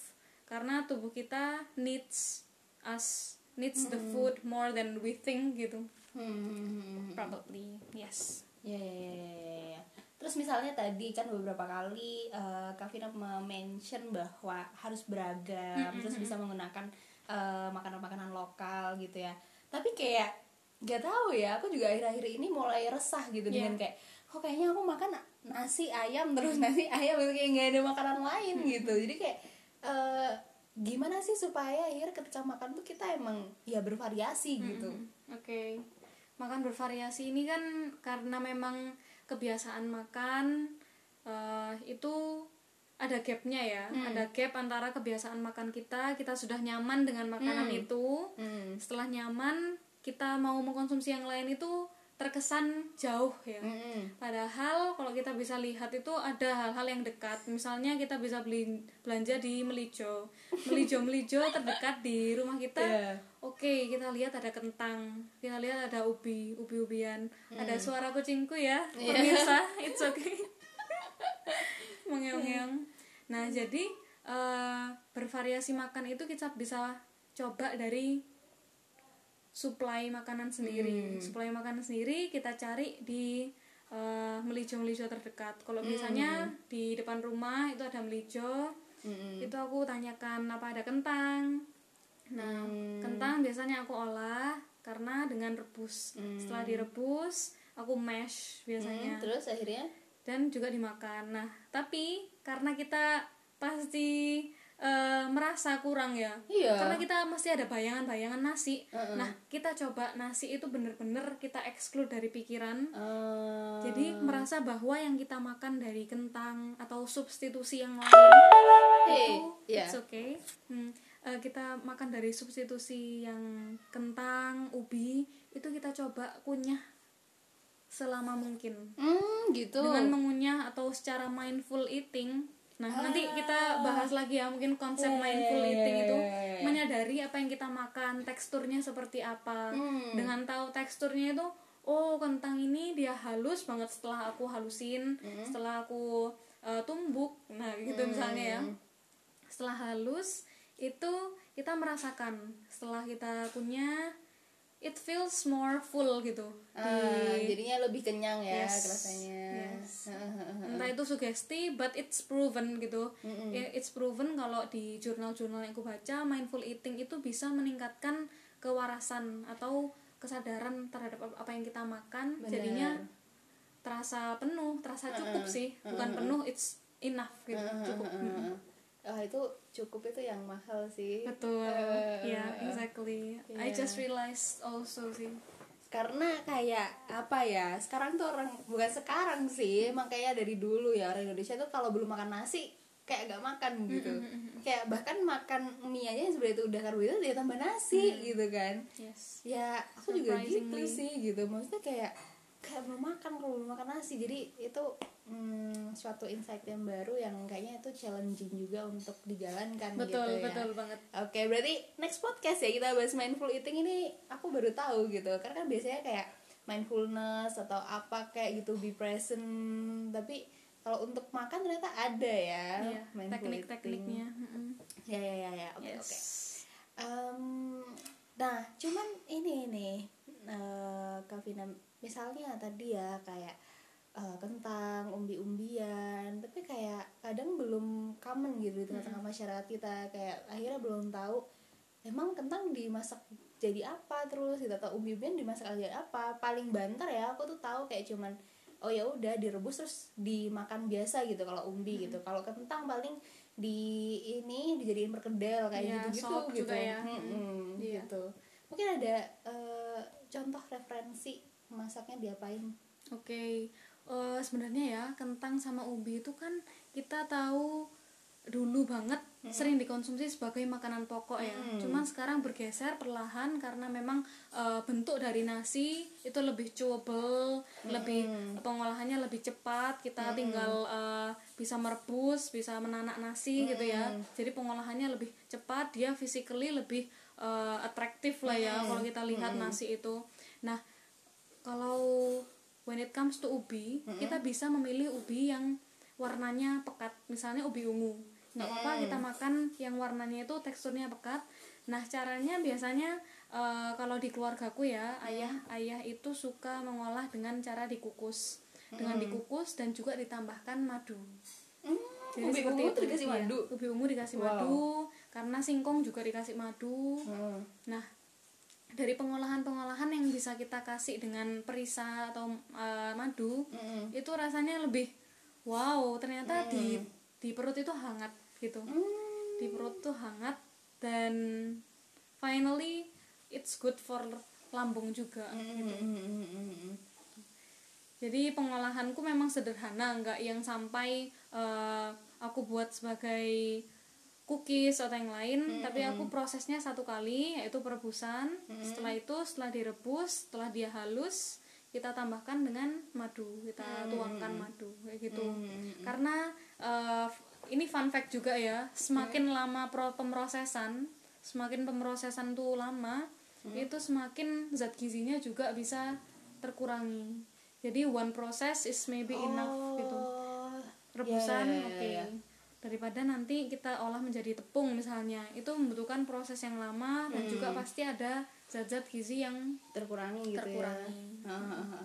karena tubuh kita needs us needs the food more than we think gitu Hmm. probably yes Ya, ya, ya, ya, ya, ya. Terus misalnya tadi kan beberapa kali uh, Kak Vina mention bahwa harus beragam, terus bisa menggunakan uh, makanan-makanan lokal gitu ya. Tapi kayak gak tahu ya, aku juga akhir-akhir ini mulai resah gitu Iya. dengan kayak, kok kayaknya aku makan nasi ayam terus nasi ayam gitu, kayak nggak ada makanan lain gitu. Jadi kayak uh, gimana sih supaya akhirnya ketika makan tuh kita emang ya bervariasi gitu. Oke, makan bervariasi ini kan karena memang kebiasaan makan eh, itu ada gapnya ya, ada gap antara kebiasaan makan kita, kita sudah nyaman dengan makanan itu, Hmm. setelah nyaman kita mau mengkonsumsi yang lain itu terkesan jauh ya. Mm-mm. Padahal kalau kita bisa lihat itu ada hal-hal yang dekat. Misalnya kita bisa beli belanja di Melijo. Melijo-melijo (laughs) terdekat di rumah kita. Iya. Oke, kita lihat ada kentang. Kita lihat ada ubi, ubi-ubian. Ada suara kucingku ya. Pemirsa, (laughs) it's okay. (laughs) Mengeong-ngeong. Nah, jadi eh, bervariasi makan itu kita bisa coba dari supply makanan sendiri. Supply makanan sendiri kita cari di eh, melijo-melijo terdekat. Kalau biasanya di depan rumah itu ada melijo, Mm-mm. itu aku tanyakan apa ada kentang. Nah, kentang biasanya aku olah karena dengan rebus. Setelah direbus, aku mash biasanya Hmm, terus akhirnya dan juga dimakan. Nah, tapi karena kita pasti eh, merasa kurang ya, Iya. karena kita masih ada bayangan-bayangan nasi. Nah, kita coba nasi itu bener-bener kita exclude dari pikiran. eh, Jadi merasa bahwa yang kita makan dari kentang atau substitusi yang lain Hey, itu iya. it's okay. Hmm, eh, kita makan dari substitusi yang kentang, ubi itu kita coba kunyah selama mungkin hmm, gitu. dengan mengunyah atau secara mindful eating. Nah, nanti kita bahas lagi ya mungkin konsep Ah. Iya, mindful iya, eating iya, itu iya, menyadari apa yang kita makan, teksturnya seperti apa. Hmm. Dengan tahu teksturnya itu oh, kentang ini dia halus banget setelah aku halusin, Hmm. setelah aku eh, tumbuk. Nah, gitu misalnya ya. Setelah halus itu kita merasakan setelah kita kunyah it feels more full gitu. Ah, di jadinya lebih kenyang ya Yes, rasanya. yes. (laughs) entah itu sugesti but it's proven gitu. Ya, it's proven kalau di jurnal-jurnal yang aku baca mindful eating itu bisa meningkatkan kewarasan atau kesadaran terhadap ap- apa yang kita makan. Jadinya terasa penuh terasa cukup sih. Bukan penuh it's enough gitu cukup. Mm. Ah, itu cukup itu yang mahal sih. betul Eh, ya exactly I just realized also sih Karena kayak apa ya? Sekarang tuh orang bukan sekarang sih, emang kayaknya dari dulu ya orang Indonesia tuh kalau belum makan nasi kayak gak makan gitu. Kayak bahkan makan mie aja yang sebenarnya itu udah karbohidrat dia tambah nasi gitu kan. yes ya aku juga gitu sih gitu maksudnya kayak kayak belum makan kalau belum makan nasi. Jadi itu hmm, suatu insight yang baru yang kayaknya itu challenging juga untuk dijalankan betul gitu ya. betul banget. Oke berarti next podcast ya kita bahas mindful eating ini aku baru tahu gitu. Karena kan biasanya kayak mindfulness atau apa kayak gitu be present. Tapi kalau untuk makan ternyata ada ya Iya, teknik-tekniknya. ya ya ya ya. Oke yes. oke. Em, nah, cuman ini nih, Kavina, misalnya tadi ya kayak eh, kentang, umbi-umbian, tapi kayak kadang belum common gitu di tengah-tengah masyarakat kita, kayak akhirnya belum tahu emang kentang dimasak jadi apa terus gitu atau umbi-umbian dimasak jadi apa. Paling banter ya, aku tuh tahu kayak cuman oh ya udah direbus terus dimakan biasa gitu kalau umbi gitu. Kalau kentang paling di ini dijadiin perkedel kayak Iya, gitu-gitu sop gitu juga ya. Mm-mm, Iya. gitu mungkin ada eh, contoh referensi masaknya diapain Oke, eh, sebenarnya ya kentang sama ubi itu kan kita tahu dulu banget sering dikonsumsi sebagai makanan pokok ya. Cuman sekarang bergeser perlahan karena memang eh, bentuk dari nasi itu lebih chewable, lebih pengolahannya lebih cepat. Kita tinggal eh, bisa merebus, bisa menanak nasi gitu ya. Jadi pengolahannya lebih cepat, dia physically lebih eh, atraktif lah ya kalau kita lihat nasi itu. Nah, kalau when it comes to ubi kita bisa memilih ubi yang warnanya pekat. Misalnya ubi ungu. Nggak apa-apa kita makan yang warnanya itu teksturnya pekat. Nah caranya biasanya eh, kalau di keluargaku ya ayah ayah itu suka mengolah dengan cara dikukus. Dengan dikukus dan juga ditambahkan madu. Hmm, jadi ubi ungu itu dikasih Iya, madu ubi ungu dikasih Wow. madu karena singkong juga dikasih madu Hmm. nah dari pengolahan-pengolahan yang bisa kita kasih dengan perisa atau eh, madu Mm-mm. itu rasanya lebih wow ternyata di di perut itu hangat gitu Hmm. di perut tuh hangat dan finally it's good for lambung juga gitu. Mm-mm. Jadi pengolahanku memang sederhana nggak yang sampai eh, aku buat sebagai cookies atau yang lain tapi aku prosesnya satu kali yaitu perebusan. Setelah itu setelah direbus setelah dia halus kita tambahkan dengan madu. Kita tuangkan madu kayak gitu. Karena eh, ini fun fact juga ya semakin lama pro pemrosesan semakin pemrosesan tuh lama itu semakin zat gizinya juga bisa terkurangi jadi one process is maybe enough gitu Oh, rebusan ya, ya, ya, oke ya. daripada nanti kita olah menjadi tepung misalnya itu membutuhkan proses yang lama dan juga pasti ada zat-zat gizi yang terkurangi gitu Terkurangi. ya.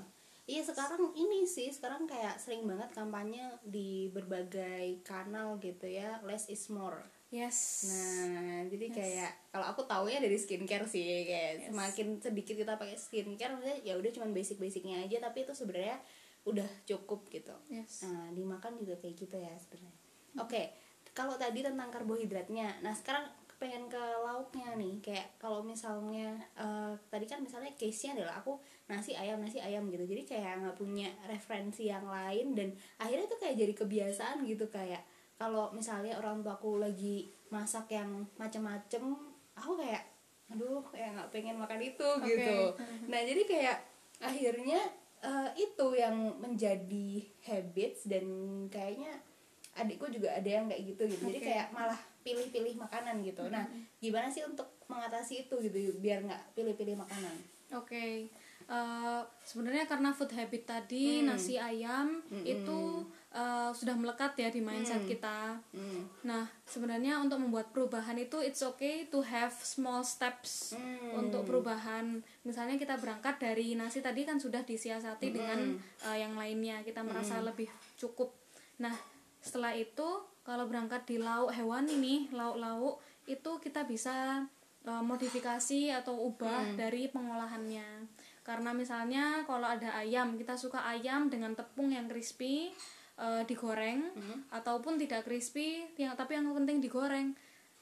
Iya sekarang ini sih sekarang kayak sering banget kampanye di berbagai kanal gitu ya less is more. Yes Nah jadi kayak kalau aku taunya dari skincare sih kayak semakin sedikit kita pakai skincare maksudnya ya udah cuman basic basicnya aja tapi itu sebenarnya udah cukup gitu. yes Nah, dimakan juga kayak gitu ya sebenarnya. Oke, kalau tadi tentang karbohidratnya. Nah, sekarang pengen ke lauknya nih. Kayak kalau misalnya eh, tadi kan misalnya case-nya adalah aku nasi ayam nasi ayam gitu. Jadi kayak nggak punya referensi yang lain dan akhirnya tuh kayak jadi kebiasaan gitu kayak kalau misalnya orang tua aku lagi masak yang macem-macem, aku kayak aduh kayak nggak pengen makan itu gitu. (laughs) Nah, jadi kayak akhirnya eh, itu yang menjadi habits dan kayaknya adikku juga ada yang kayak gitu gitu. Jadi Oke. kayak malah pilih-pilih makanan gitu. Nah gimana sih untuk mengatasi itu gitu biar nggak pilih-pilih makanan? Oke, eh, sebenarnya karena food habit tadi Hmm. nasi ayam itu eh, sudah melekat ya di mindset kita. Hmm. Nah, sebenarnya untuk membuat perubahan itu it's okay to have small steps Hmm. untuk perubahan. Misalnya kita berangkat dari nasi tadi kan sudah disiasati dengan eh, yang lainnya, kita merasa lebih cukup. Nah, setelah itu kalau berangkat di lauk hewan ini, lauk-lauk itu kita bisa modifikasi atau ubah dari pengolahannya. Karena misalnya kalau ada ayam, kita suka ayam dengan tepung yang crispy, eh, digoreng ataupun tidak crispy, yang tapi yang penting digoreng.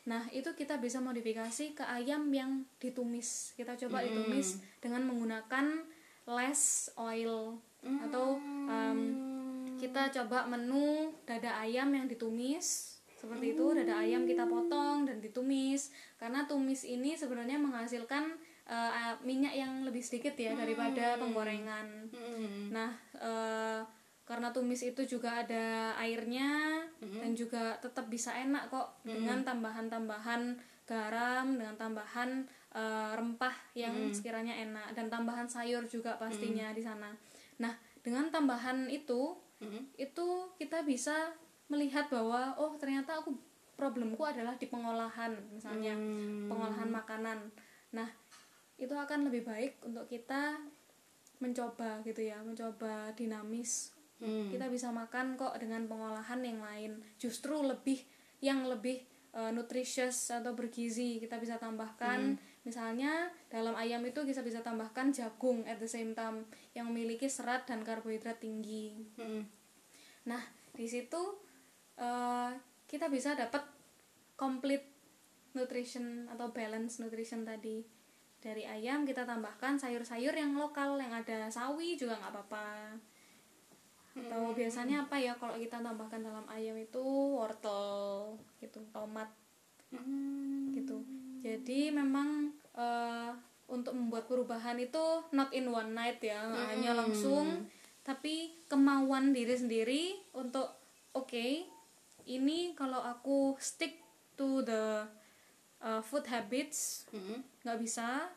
Nah, itu kita bisa modifikasi ke ayam yang ditumis. Kita coba ditumis dengan menggunakan less oil atau um, kita coba menu dada ayam yang ditumis. Seperti itu dada ayam kita potong dan ditumis. Karena tumis ini sebenarnya menghasilkan uh, minyak yang lebih sedikit ya daripada penggorengan. Hmm. nah uh, karena tumis itu juga ada airnya dan juga tetap bisa enak kok dengan tambahan-tambahan garam dengan tambahan uh, rempah yang sekiranya enak dan tambahan sayur juga pastinya di sana. Nah dengan tambahan itu Hmm. itu kita bisa melihat bahwa oh ternyata aku problemku adalah di pengolahan misalnya Hmm. pengolahan makanan. Nah itu akan lebih baik untuk kita mencoba gitu ya mencoba dinamis. Hmm. kita bisa makan kok dengan pengolahan yang lain. Justru lebih yang lebih uh, nutritious atau bergizi kita bisa tambahkan. Misalnya dalam ayam itu kita bisa tambahkan jagung at the same time yang memiliki serat dan karbohidrat tinggi. Hmm. Nah, di situ eh, kita bisa dapat complete nutrition atau balance nutrition tadi dari ayam kita tambahkan sayur-sayur yang lokal yang ada sawi juga nggak apa-apa. Atau biasanya apa ya kalau kita tambahkan dalam ayam itu wortel gitu tomat. Hmm. gitu. Jadi memang eh, untuk membuat perubahan itu not in one night ya nggak hanya langsung tapi kemauan diri sendiri untuk oke ini kalau aku stick to the uh, food habits Hmm. nggak bisa.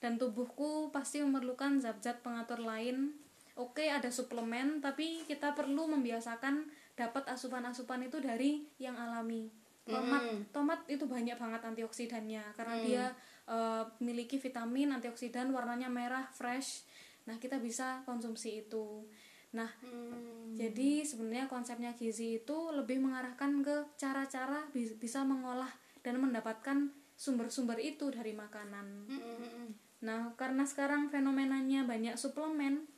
Dan tubuhku pasti memerlukan zat-zat pengatur lain. Oke ada suplemen tapi kita perlu membiasakan dapat asupan-asupan itu dari yang alami. Tomat tomat itu banyak banget antioksidannya karena dia uh, memiliki vitamin antioksidan warnanya merah fresh. Nah kita bisa konsumsi itu. Nah jadi sebenarnya konsepnya gizi itu lebih mengarahkan ke cara-cara bi- bisa mengolah dan mendapatkan sumber-sumber itu dari makanan. Nah karena sekarang fenomenanya banyak suplemen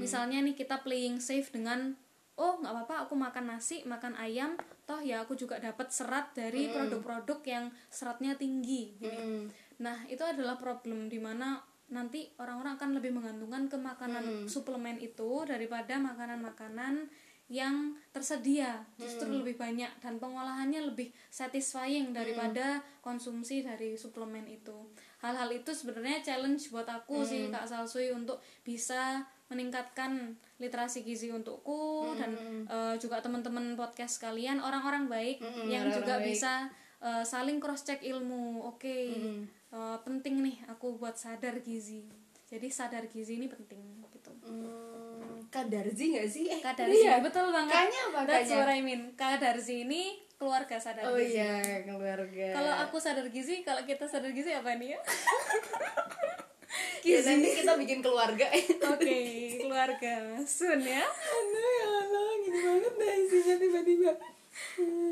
misalnya nih kita playing safe dengan oh nggak apa-apa aku makan nasi makan ayam toh ya aku juga dapat serat dari produk-produk yang seratnya tinggi. Gini. nah itu adalah problem di mana nanti orang-orang akan lebih menggantungkan ke makanan suplemen itu daripada makanan-makanan yang tersedia justru lebih banyak dan pengolahannya lebih satisfying daripada konsumsi dari suplemen itu. Hal-hal itu sebenarnya challenge buat aku sih kak Salsui untuk bisa meningkatkan literasi gizi untukku dan eh, juga teman-teman podcast kalian orang-orang baik yang orang-orang juga baik. bisa eh, saling cross check ilmu. Oke eh, penting nih aku buat sadar gizi jadi sadar gizi ini penting gitu. Hmm, kadarzi nggak sih? Eh kadarzi iya. betul banget. Kayaknya apa that's what I mean. Kadarzi ini keluarga sadar oh gizi. iya keluarga. Kalau aku sadar gizi kalau kita sadar gizi apa nih ya? (laughs) Ya, nanti kita bikin keluarga. Oke keluarga. Soon ya? Aduh ya Allah, gini banget deh isinya tiba-tiba.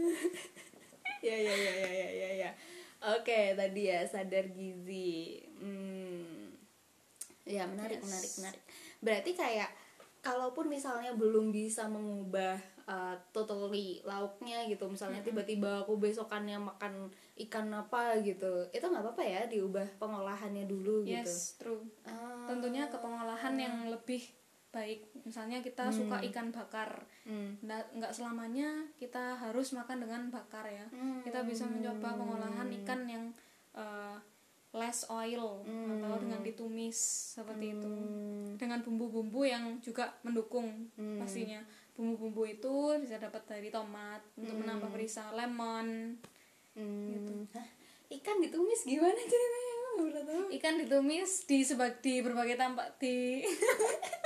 (laughs) ya ya ya ya ya ya ya. Oke, tadi ya sadar gizi. Hmm. Ya, menarik Yes. menarik menarik. Berarti kayak kalaupun misalnya belum bisa mengubah uh, totally lauknya gitu misalnya tiba-tiba aku besokannya makan ikan apa gitu itu nggak apa-apa ya diubah pengolahannya dulu gitu? Yes true. Ah, tentunya ke pengolahan yang lebih baik. Misalnya kita suka ikan bakar. Hmm. nggak selamanya kita harus makan dengan bakar ya. Kita bisa mencoba pengolahan ikan yang eh, less oil atau dengan ditumis seperti itu. Dengan bumbu-bumbu yang juga mendukung pastinya. Bumbu-bumbu itu bisa dapat dari tomat untuk menambah perisa lemon. Hmm. Hah, ikan ditumis gimana ceritanya? Gue tahu. ikan ditumis di sebag di berbagai tampak di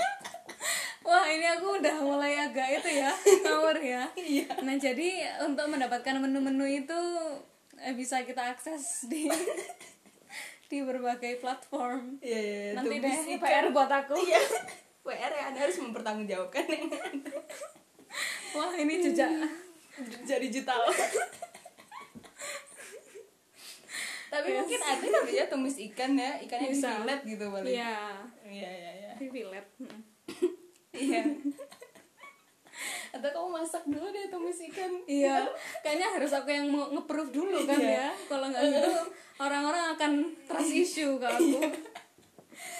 (laughs) Wah ini aku udah mulai agak itu ya ngawur ya. Nah jadi untuk mendapatkan menu-menu itu eh, bisa kita akses di di berbagai platform. Iya, iya, iya, Nanti deh ikan. PR buat aku. (laughs) Iya. WR ya Anda harus mempertanggungjawabkan yang Wah ini jejak. jadi digital. Tapi mungkin ada kali ya tumis ikan ya, ikannya di Bisa. fillet gitu paling. Iya. Iya, iya, iya. Di fillet. Iya. Atau kamu masak dulu deh tumis ikan. Iya, kayaknya harus aku yang mau nge-proof dulu kan Iya. ya. Kalau nggak gitu orang-orang akan trust issue ke aku.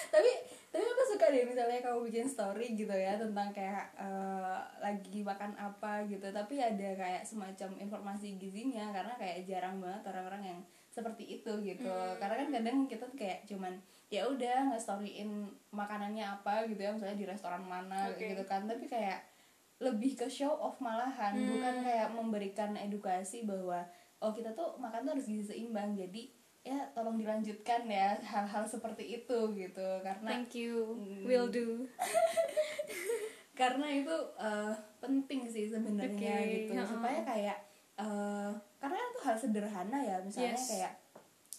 tapi tapi aku suka deh misalnya kamu bikin story gitu ya tentang kayak eh, lagi makan apa gitu tapi ada kayak semacam informasi gizinya karena kayak jarang banget orang-orang yang seperti itu gitu karena kan kadang kita kayak cuman ya udah nge storyin makanannya apa gitu ya misalnya di restoran mana Oke. gitu kan tapi kayak lebih ke show off malahan bukan kayak memberikan edukasi bahwa oh kita tuh makan tuh harus gizi seimbang jadi ya tolong dilanjutkan ya hal-hal seperti itu gitu karena Thank you, will do. (laughs) karena itu eh, penting sih sebenarnya Oke, gitu ha-ha. supaya kayak eh, karena itu hal sederhana ya misalnya Yes. kayak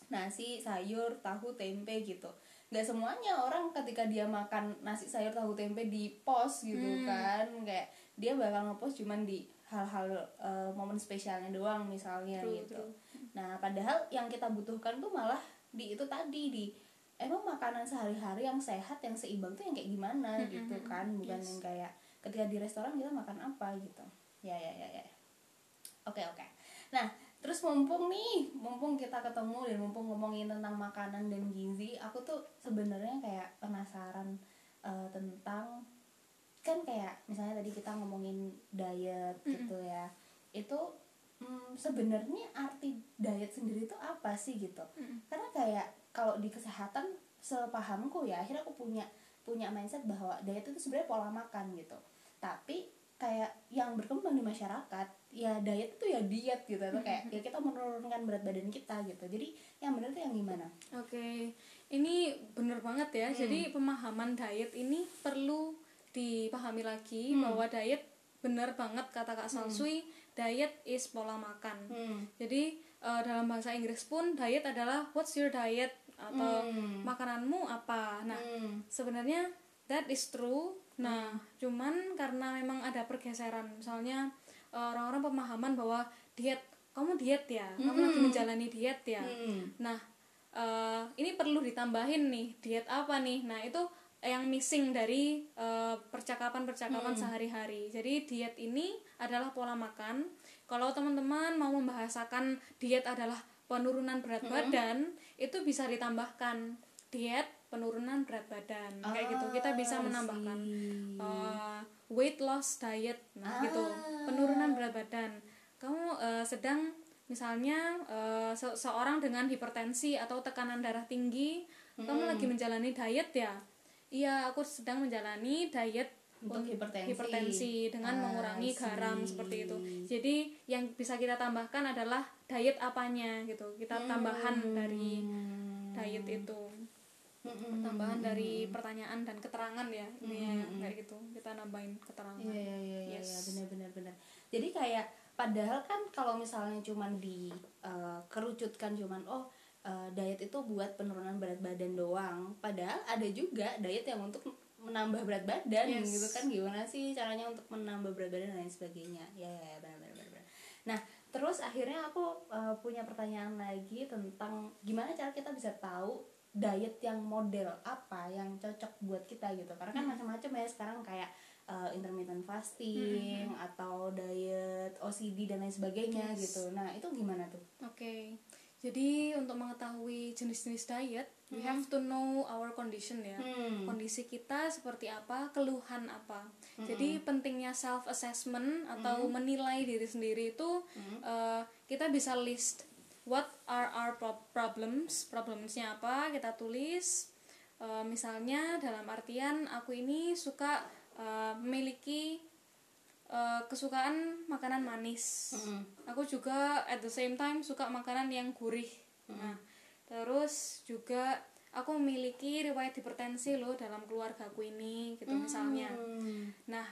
nasi sayur tahu tempe gitu nggak semuanya orang ketika dia makan nasi sayur tahu tempe di pos gitu Hmm. kan. Kayak dia bakal ngepost cuman di hal-hal eh, momen spesialnya doang misalnya True, gitu. true. nah padahal yang kita butuhkan tuh malah di itu tadi di emang makanan sehari-hari yang sehat yang seimbang tuh yang kayak gimana gitu kan. Bukan Yes. yang kayak ketika di restoran kita makan apa gitu. Ya ya ya ya. Oke oke. Nah terus mumpung nih mumpung kita ketemu dan mumpung ngomongin tentang makanan dan gizi aku tuh sebenarnya kayak penasaran eh, tentang kan kayak misalnya tadi kita ngomongin diet gitu ya itu mm, sebenarnya arti diet sendiri itu apa sih gitu? Karena kayak kalau di kesehatan sepahamku ya akhirnya aku punya punya mindset bahwa diet itu sebenarnya pola makan gitu. Tapi kayak yang berkembang di masyarakat ya diet itu ya diet gitu atau kayak ya kita menurunkan berat badan kita gitu. Jadi yang benar tuh yang gimana? Oke, ini bener banget ya. Jadi pemahaman diet ini perlu dipahami lagi bahwa diet benar banget kata Kak Salsui diet is pola makan. Hmm. jadi eh, dalam bahasa Inggris pun diet adalah what's your diet atau makananmu apa. Nah Hmm. sebenarnya that is true nah cuman karena memang ada pergeseran misalnya eh, orang-orang pemahaman bahwa diet kamu diet ya kamu lagi menjalani diet ya. Hmm. nah eh, ini perlu ditambahin nih diet apa nih? Nah itu yang missing dari eh, percakapan-percakapan sehari-hari. Jadi diet ini adalah pola makan. Kalau teman-teman mau membahasakan diet adalah penurunan berat badan itu bisa ditambahkan. Diet penurunan berat badan kayak gitu kita bisa Ah, menambahkan see. uh, weight loss diet nah gitu Ah. penurunan berat badan kamu uh, sedang misalnya uh, se- seorang dengan hipertensi atau tekanan darah tinggi kamu Hmm. lagi menjalani diet ya iya aku sedang menjalani diet Untuk un- hipertensi. hipertensi dengan Ah, mengurangi I garam see. seperti itu jadi yang bisa kita tambahkan adalah diet apanya gitu kita tambahan dari Hmm. diet itu Hmm. tambahan dari pertanyaan dan keterangan ya ini ya kayak gitu kita nambahin keterangan Iya iya iya Yes. iya, benar benar benar. Jadi kayak padahal kan kalau misalnya cuman di eh, kerucutkan cuman oh eh, diet itu buat penurunan berat badan doang. Padahal ada juga diet yang untuk menambah berat badan Yes. gitu kan gimana sih caranya untuk menambah berat badan dan lain sebagainya. Ya ya, ya benar benar benar. Nah, terus akhirnya aku eh, punya pertanyaan lagi tentang gimana cara kita bisa tahu diet yang model apa yang cocok buat kita gitu. Karena kan macam-macam ya sekarang kayak eh, intermittent fasting atau diet OCD dan lain sebagainya Yes. gitu. Nah, itu gimana tuh? Oke, jadi untuk mengetahui jenis-jenis diet, we have to know our condition ya. Hmm. Kondisi kita seperti apa, keluhan apa. Jadi pentingnya self assessment atau menilai diri sendiri itu eh, kita bisa list what are our pro- problems, problemsnya apa kita tulis. Eh, misalnya dalam artian aku ini suka eh, memiliki eh, kesukaan makanan manis. Mm-mm. Aku juga at the same time suka makanan yang gurih. Nah, terus juga aku memiliki riwayat hipertensi loh dalam keluargaku ini gitu misalnya. Hmm. Nah,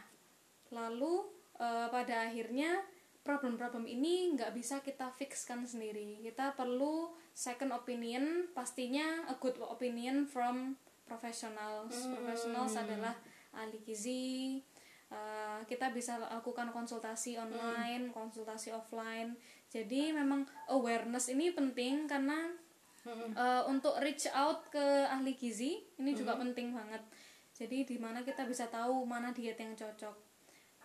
lalu eh, pada akhirnya problem-problem ini nggak bisa kita fixkan sendiri. Kita perlu second opinion, pastinya a good opinion from professionals. Professionals adalah ahli gizi. Eh, kita bisa lakukan konsultasi online, konsultasi offline. Jadi memang awareness ini penting karena eh, untuk reach out ke ahli gizi ini juga penting banget. Jadi di mana kita bisa tahu mana diet yang cocok.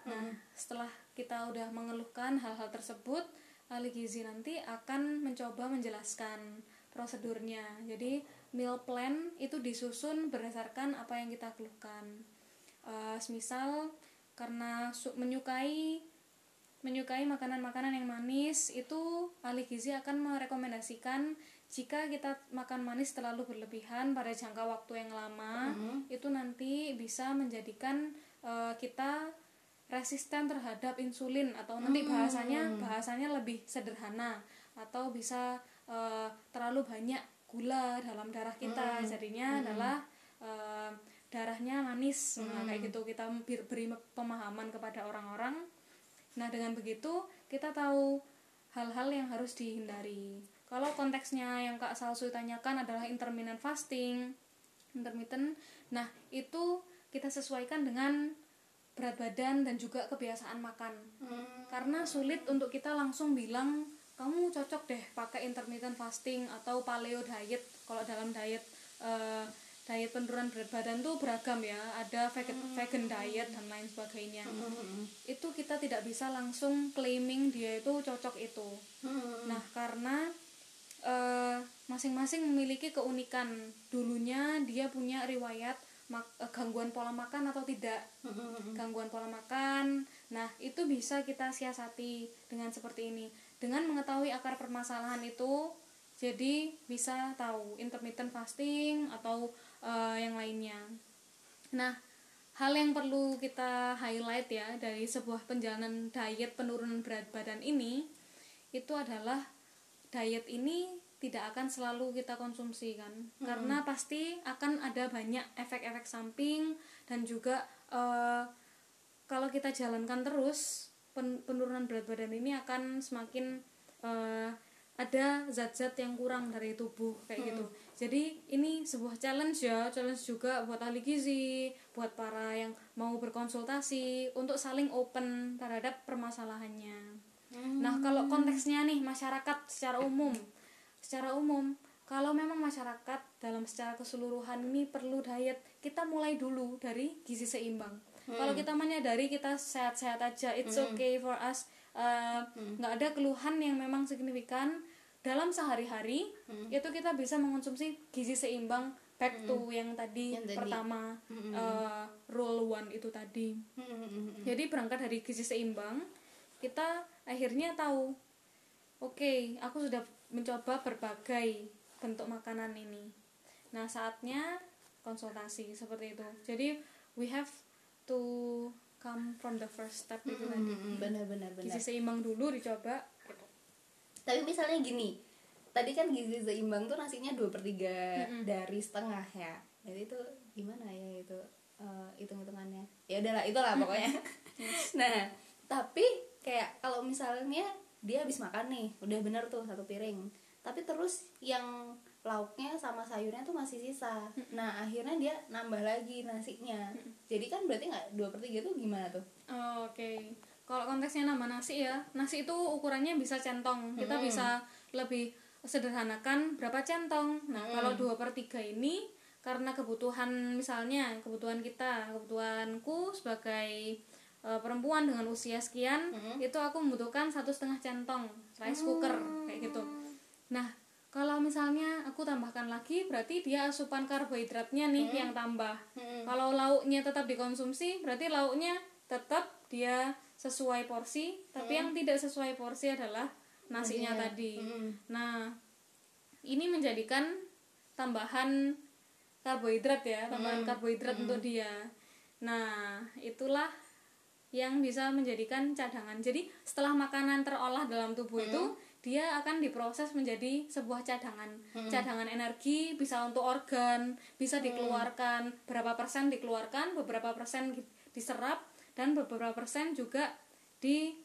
Nah, setelah kita udah mengeluhkan hal-hal tersebut, ahli gizi nanti akan mencoba menjelaskan prosedurnya. Jadi, meal plan itu disusun berdasarkan apa yang kita keluhkan. Eh, semisal karena menyukai menyukai makanan-makanan yang manis itu ahli gizi akan merekomendasikan jika kita makan manis terlalu berlebihan pada jangka waktu yang lama itu nanti bisa menjadikan eh, kita resisten terhadap insulin atau nanti bahasanya bahasanya lebih sederhana atau bisa eh, terlalu banyak gula dalam darah kita. Jadinya adalah eh, darahnya manis. Nah kayak gitu kita beri pemahaman kepada orang-orang. Nah, dengan begitu kita tahu hal-hal yang harus dihindari. Kalau konteksnya yang Kak Salsu tanyakan adalah intermittent fasting, intermittent, nah itu kita sesuaikan dengan berat badan dan juga kebiasaan makan. Karena sulit untuk kita langsung bilang kamu cocok deh pakai intermittent fasting atau paleo diet. Kalau dalam diet eh, diet penurunan berat badan tuh beragam ya, ada vegan, vegan diet dan lain sebagainya. Itu kita tidak bisa langsung claiming dia itu cocok itu. Nah, karena eh, masing-masing memiliki keunikan. Dulunya dia punya riwayat gangguan pola makan atau tidak. Gangguan pola makan. Nah, itu bisa kita siasati dengan seperti ini. Dengan mengetahui akar permasalahan itu, jadi bisa tahu intermittent fasting atau eh, yang lainnya. Nah, hal yang perlu kita highlight ya dari sebuah penjalanan diet penurunan berat badan ini itu adalah diet ini tidak akan selalu kita konsumsi kan karena pasti akan ada banyak efek-efek samping dan juga uh, kalau kita jalankan terus pen penurunan berat badan ini akan semakin uh, ada zat-zat yang kurang dari tubuh kayak gitu. hmm. gitu. Jadi ini sebuah challenge ya, challenge juga buat ahli gizi, buat para yang mau berkonsultasi untuk saling open terhadap permasalahannya. Hmm. Nah, kalau konteksnya nih masyarakat secara umum, secara umum kalau memang masyarakat dalam secara keseluruhan ini perlu diet, kita mulai dulu dari gizi seimbang. Hmm. Kalau kita menyadari kita sehat-sehat aja, it's hmm. okay for us Eh, nggak uh, hmm. ada keluhan yang memang signifikan dalam sehari-hari hmm. itu kita bisa mengonsumsi gizi seimbang back hmm. to yang tadi yang pertama hmm. uh, rule one itu tadi hmm. jadi berangkat dari gizi seimbang kita akhirnya tahu oke okay, aku sudah mencoba berbagai bentuk makanan ini. Nah saatnya konsultasi seperti itu. Jadi we have to come from the first step itu mm -hmm, tadi benar benar gizi seimbang dulu dicoba. Gitu. tapi misalnya gini tadi kan gizi seimbang tuh nasinya dua per tiga mm -hmm. dari setengah ya. Jadi itu gimana ya itu uh, hitung hitungannya ya udahlah itulah pokoknya. (laughs) Nah tapi kayak kalau misalnya dia habis makan nih udah bener tuh satu piring. Tapi terus yang lauknya sama sayurnya tuh masih sisa. Nah akhirnya dia nambah lagi nasinya. Jadi kan berarti nggak dua per tiga tuh gimana tuh? Oh, oke. Okay. kalau konteksnya nambah nasi ya nasi itu ukurannya bisa centong. Kita hmm. bisa lebih sederhanakan berapa centong. Nah hmm. kalau dua per tiga ini karena kebutuhan misalnya kebutuhan kita kebutuhanku sebagai uh, perempuan dengan usia sekian hmm. itu aku membutuhkan satu setengah centong rice cooker hmm. kayak gitu nah kalau misalnya aku tambahkan lagi berarti dia asupan karbohidratnya nih hmm. yang tambah hmm. kalau lauknya tetap dikonsumsi berarti lauknya tetap dia sesuai porsi hmm. tapi yang tidak sesuai porsi adalah nasinya hmm. tadi hmm. nah ini menjadikan tambahan karbohidrat ya tambahan hmm. karbohidrat hmm. untuk dia nah itulah yang bisa menjadikan cadangan jadi setelah makanan terolah dalam tubuh hmm. itu dia akan diproses menjadi sebuah cadangan hmm. cadangan energi bisa untuk organ bisa hmm. dikeluarkan hmm. berapa persen dikeluarkan beberapa persen diserap dan beberapa persen juga di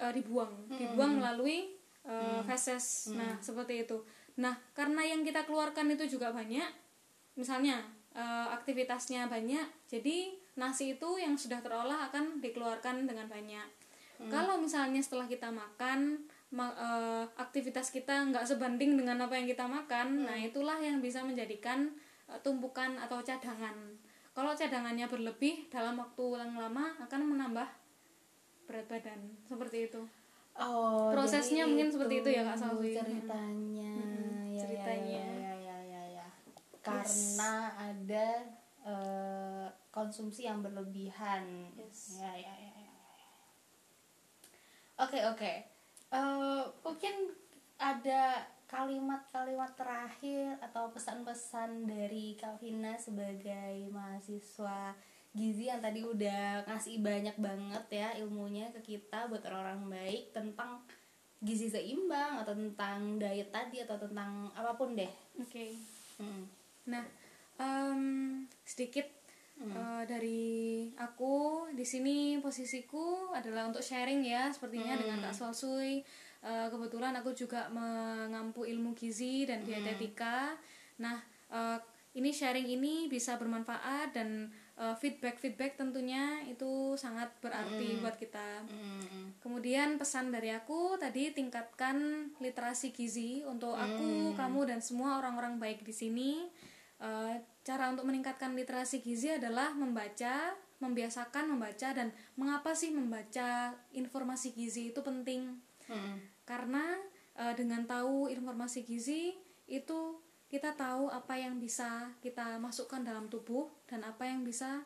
uh, dibuang hmm. dibuang melalui uh, hmm. feses hmm. nah seperti itu nah karena yang kita keluarkan itu juga banyak misalnya uh, aktivitasnya banyak jadi nasi itu yang sudah terolah akan dikeluarkan dengan banyak hmm. kalau misalnya setelah kita makan uh, aktivitas kita nggak sebanding dengan apa yang kita makan hmm. nah itulah yang bisa menjadikan uh, tumpukan atau cadangan kalau cadangannya berlebih dalam waktu yang lama akan menambah berat badan seperti itu oh prosesnya mungkin itu seperti itu ya kak Salwi ceritanya hmm, ya, ceritanya ya, ya, ya, ya, ya. karena yes. ada uh, konsumsi yang berlebihan yes. ya ya ya ya oke okay, oke okay uh, mungkin ada kalimat-kalimat terakhir atau pesan-pesan dari Kalvina sebagai mahasiswa gizi yang tadi udah ngasih banyak banget ya ilmunya ke kita buat orang-orang baik tentang gizi seimbang atau tentang diet tadi atau tentang apa pun deh. Oke. Okay. Hmm. Nah, um, sedikit hmm. uh, dari aku di sini posisiku adalah untuk sharing ya sepertinya hmm. dengan Kak Solsui uh, kebetulan aku juga mengampu ilmu gizi dan hmm. dietetika hmm. nah uh, ini sharing ini bisa bermanfaat dan uh, feedback feedback tentunya itu sangat berarti mm. buat kita. Mm. Kemudian pesan dari aku tadi tingkatkan literasi gizi untuk mm. aku, kamu dan semua orang-orang baik di sini. Uh, cara untuk meningkatkan literasi gizi adalah membaca, membiasakan membaca dan mengapa sih membaca informasi gizi itu penting? Hmm. Karena e, dengan tahu informasi gizi itu kita tahu apa yang bisa kita masukkan dalam tubuh dan apa yang bisa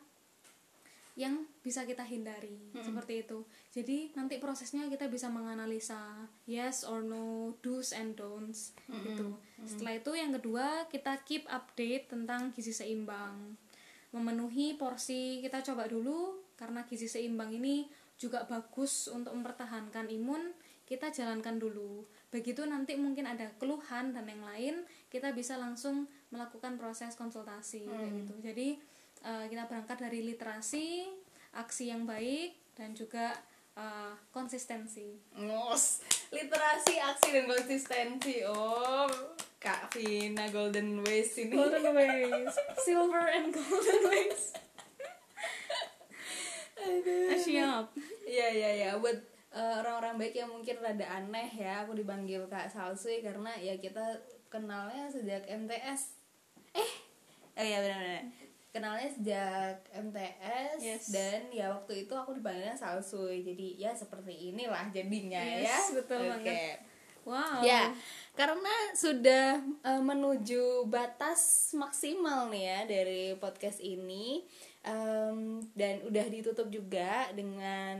yang bisa kita hindari hmm. seperti itu jadi nanti prosesnya kita bisa menganalisa yes or no do's and don'ts hmm. gitu hmm. setelah itu yang kedua kita keep update tentang gizi seimbang memenuhi porsi kita coba dulu karena gizi seimbang ini juga bagus untuk mempertahankan imun kita jalankan dulu begitu nanti mungkin ada keluhan dan yang lain kita bisa langsung melakukan proses konsultasi hmm. gitu jadi uh, kita berangkat dari literasi aksi yang baik dan juga uh, konsistensi. Ngos, literasi, aksi dan konsistensi. Oh, Kak Vina Golden Ways ini. Golden ways, silver and golden ways. Aduh. Siap. Iya iya iya buat eh, orang-orang baik yang mungkin rada aneh ya aku dipanggil Kak Salsui karena ya kita kenalnya sejak MTS. Eh, oh iya benar-benar. Kenalnya sejak MTS Yes. dan ya waktu itu aku dipanggilnya Salsui. Jadi ya seperti inilah jadinya Yes, ya. betul Oke. banget. Wow. Ya, karena sudah eh, menuju batas maksimal nih ya dari podcast ini Em, dan udah ditutup juga dengan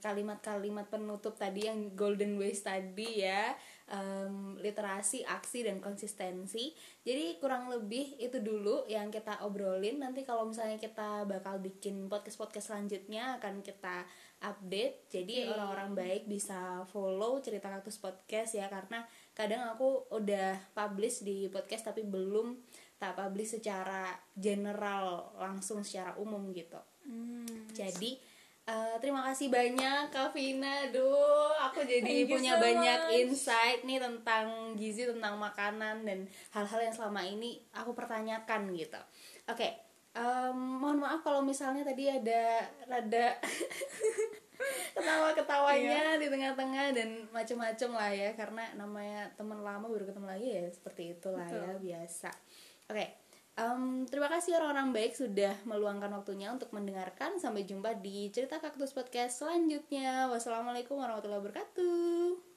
kalimat-kalimat penutup tadi yang golden ways tadi ya Em, literasi, aksi dan konsistensi. Jadi kurang lebih itu dulu yang kita obrolin. Nanti kalau misalnya kita bakal bikin podcast-podcast selanjutnya akan kita update. Jadi Oke. orang-orang baik bisa follow cerita kaktus podcast ya karena kadang aku udah publish di podcast tapi belum tak publish secara general langsung secara umum gitu. Hmm. Jadi eh, terima kasih banyak Kak Vina. Duh, aku jadi Thank punya so banyak much. insight nih tentang gizi, tentang makanan dan hal-hal yang selama ini aku pertanyakan gitu. Oke, em, mohon maaf kalau misalnya tadi ada rada (laughs) ketawa-ketawanya di tengah-tengah dan macem-macem lah ya karena namanya teman lama baru ketemu lagi ya seperti itulah ya Betul. biasa. Oke, em, terima kasih orang-orang baik sudah meluangkan waktunya untuk mendengarkan. Sampai jumpa di cerita kaktus podcast selanjutnya. Wassalamualaikum warahmatullahi wabarakatuh.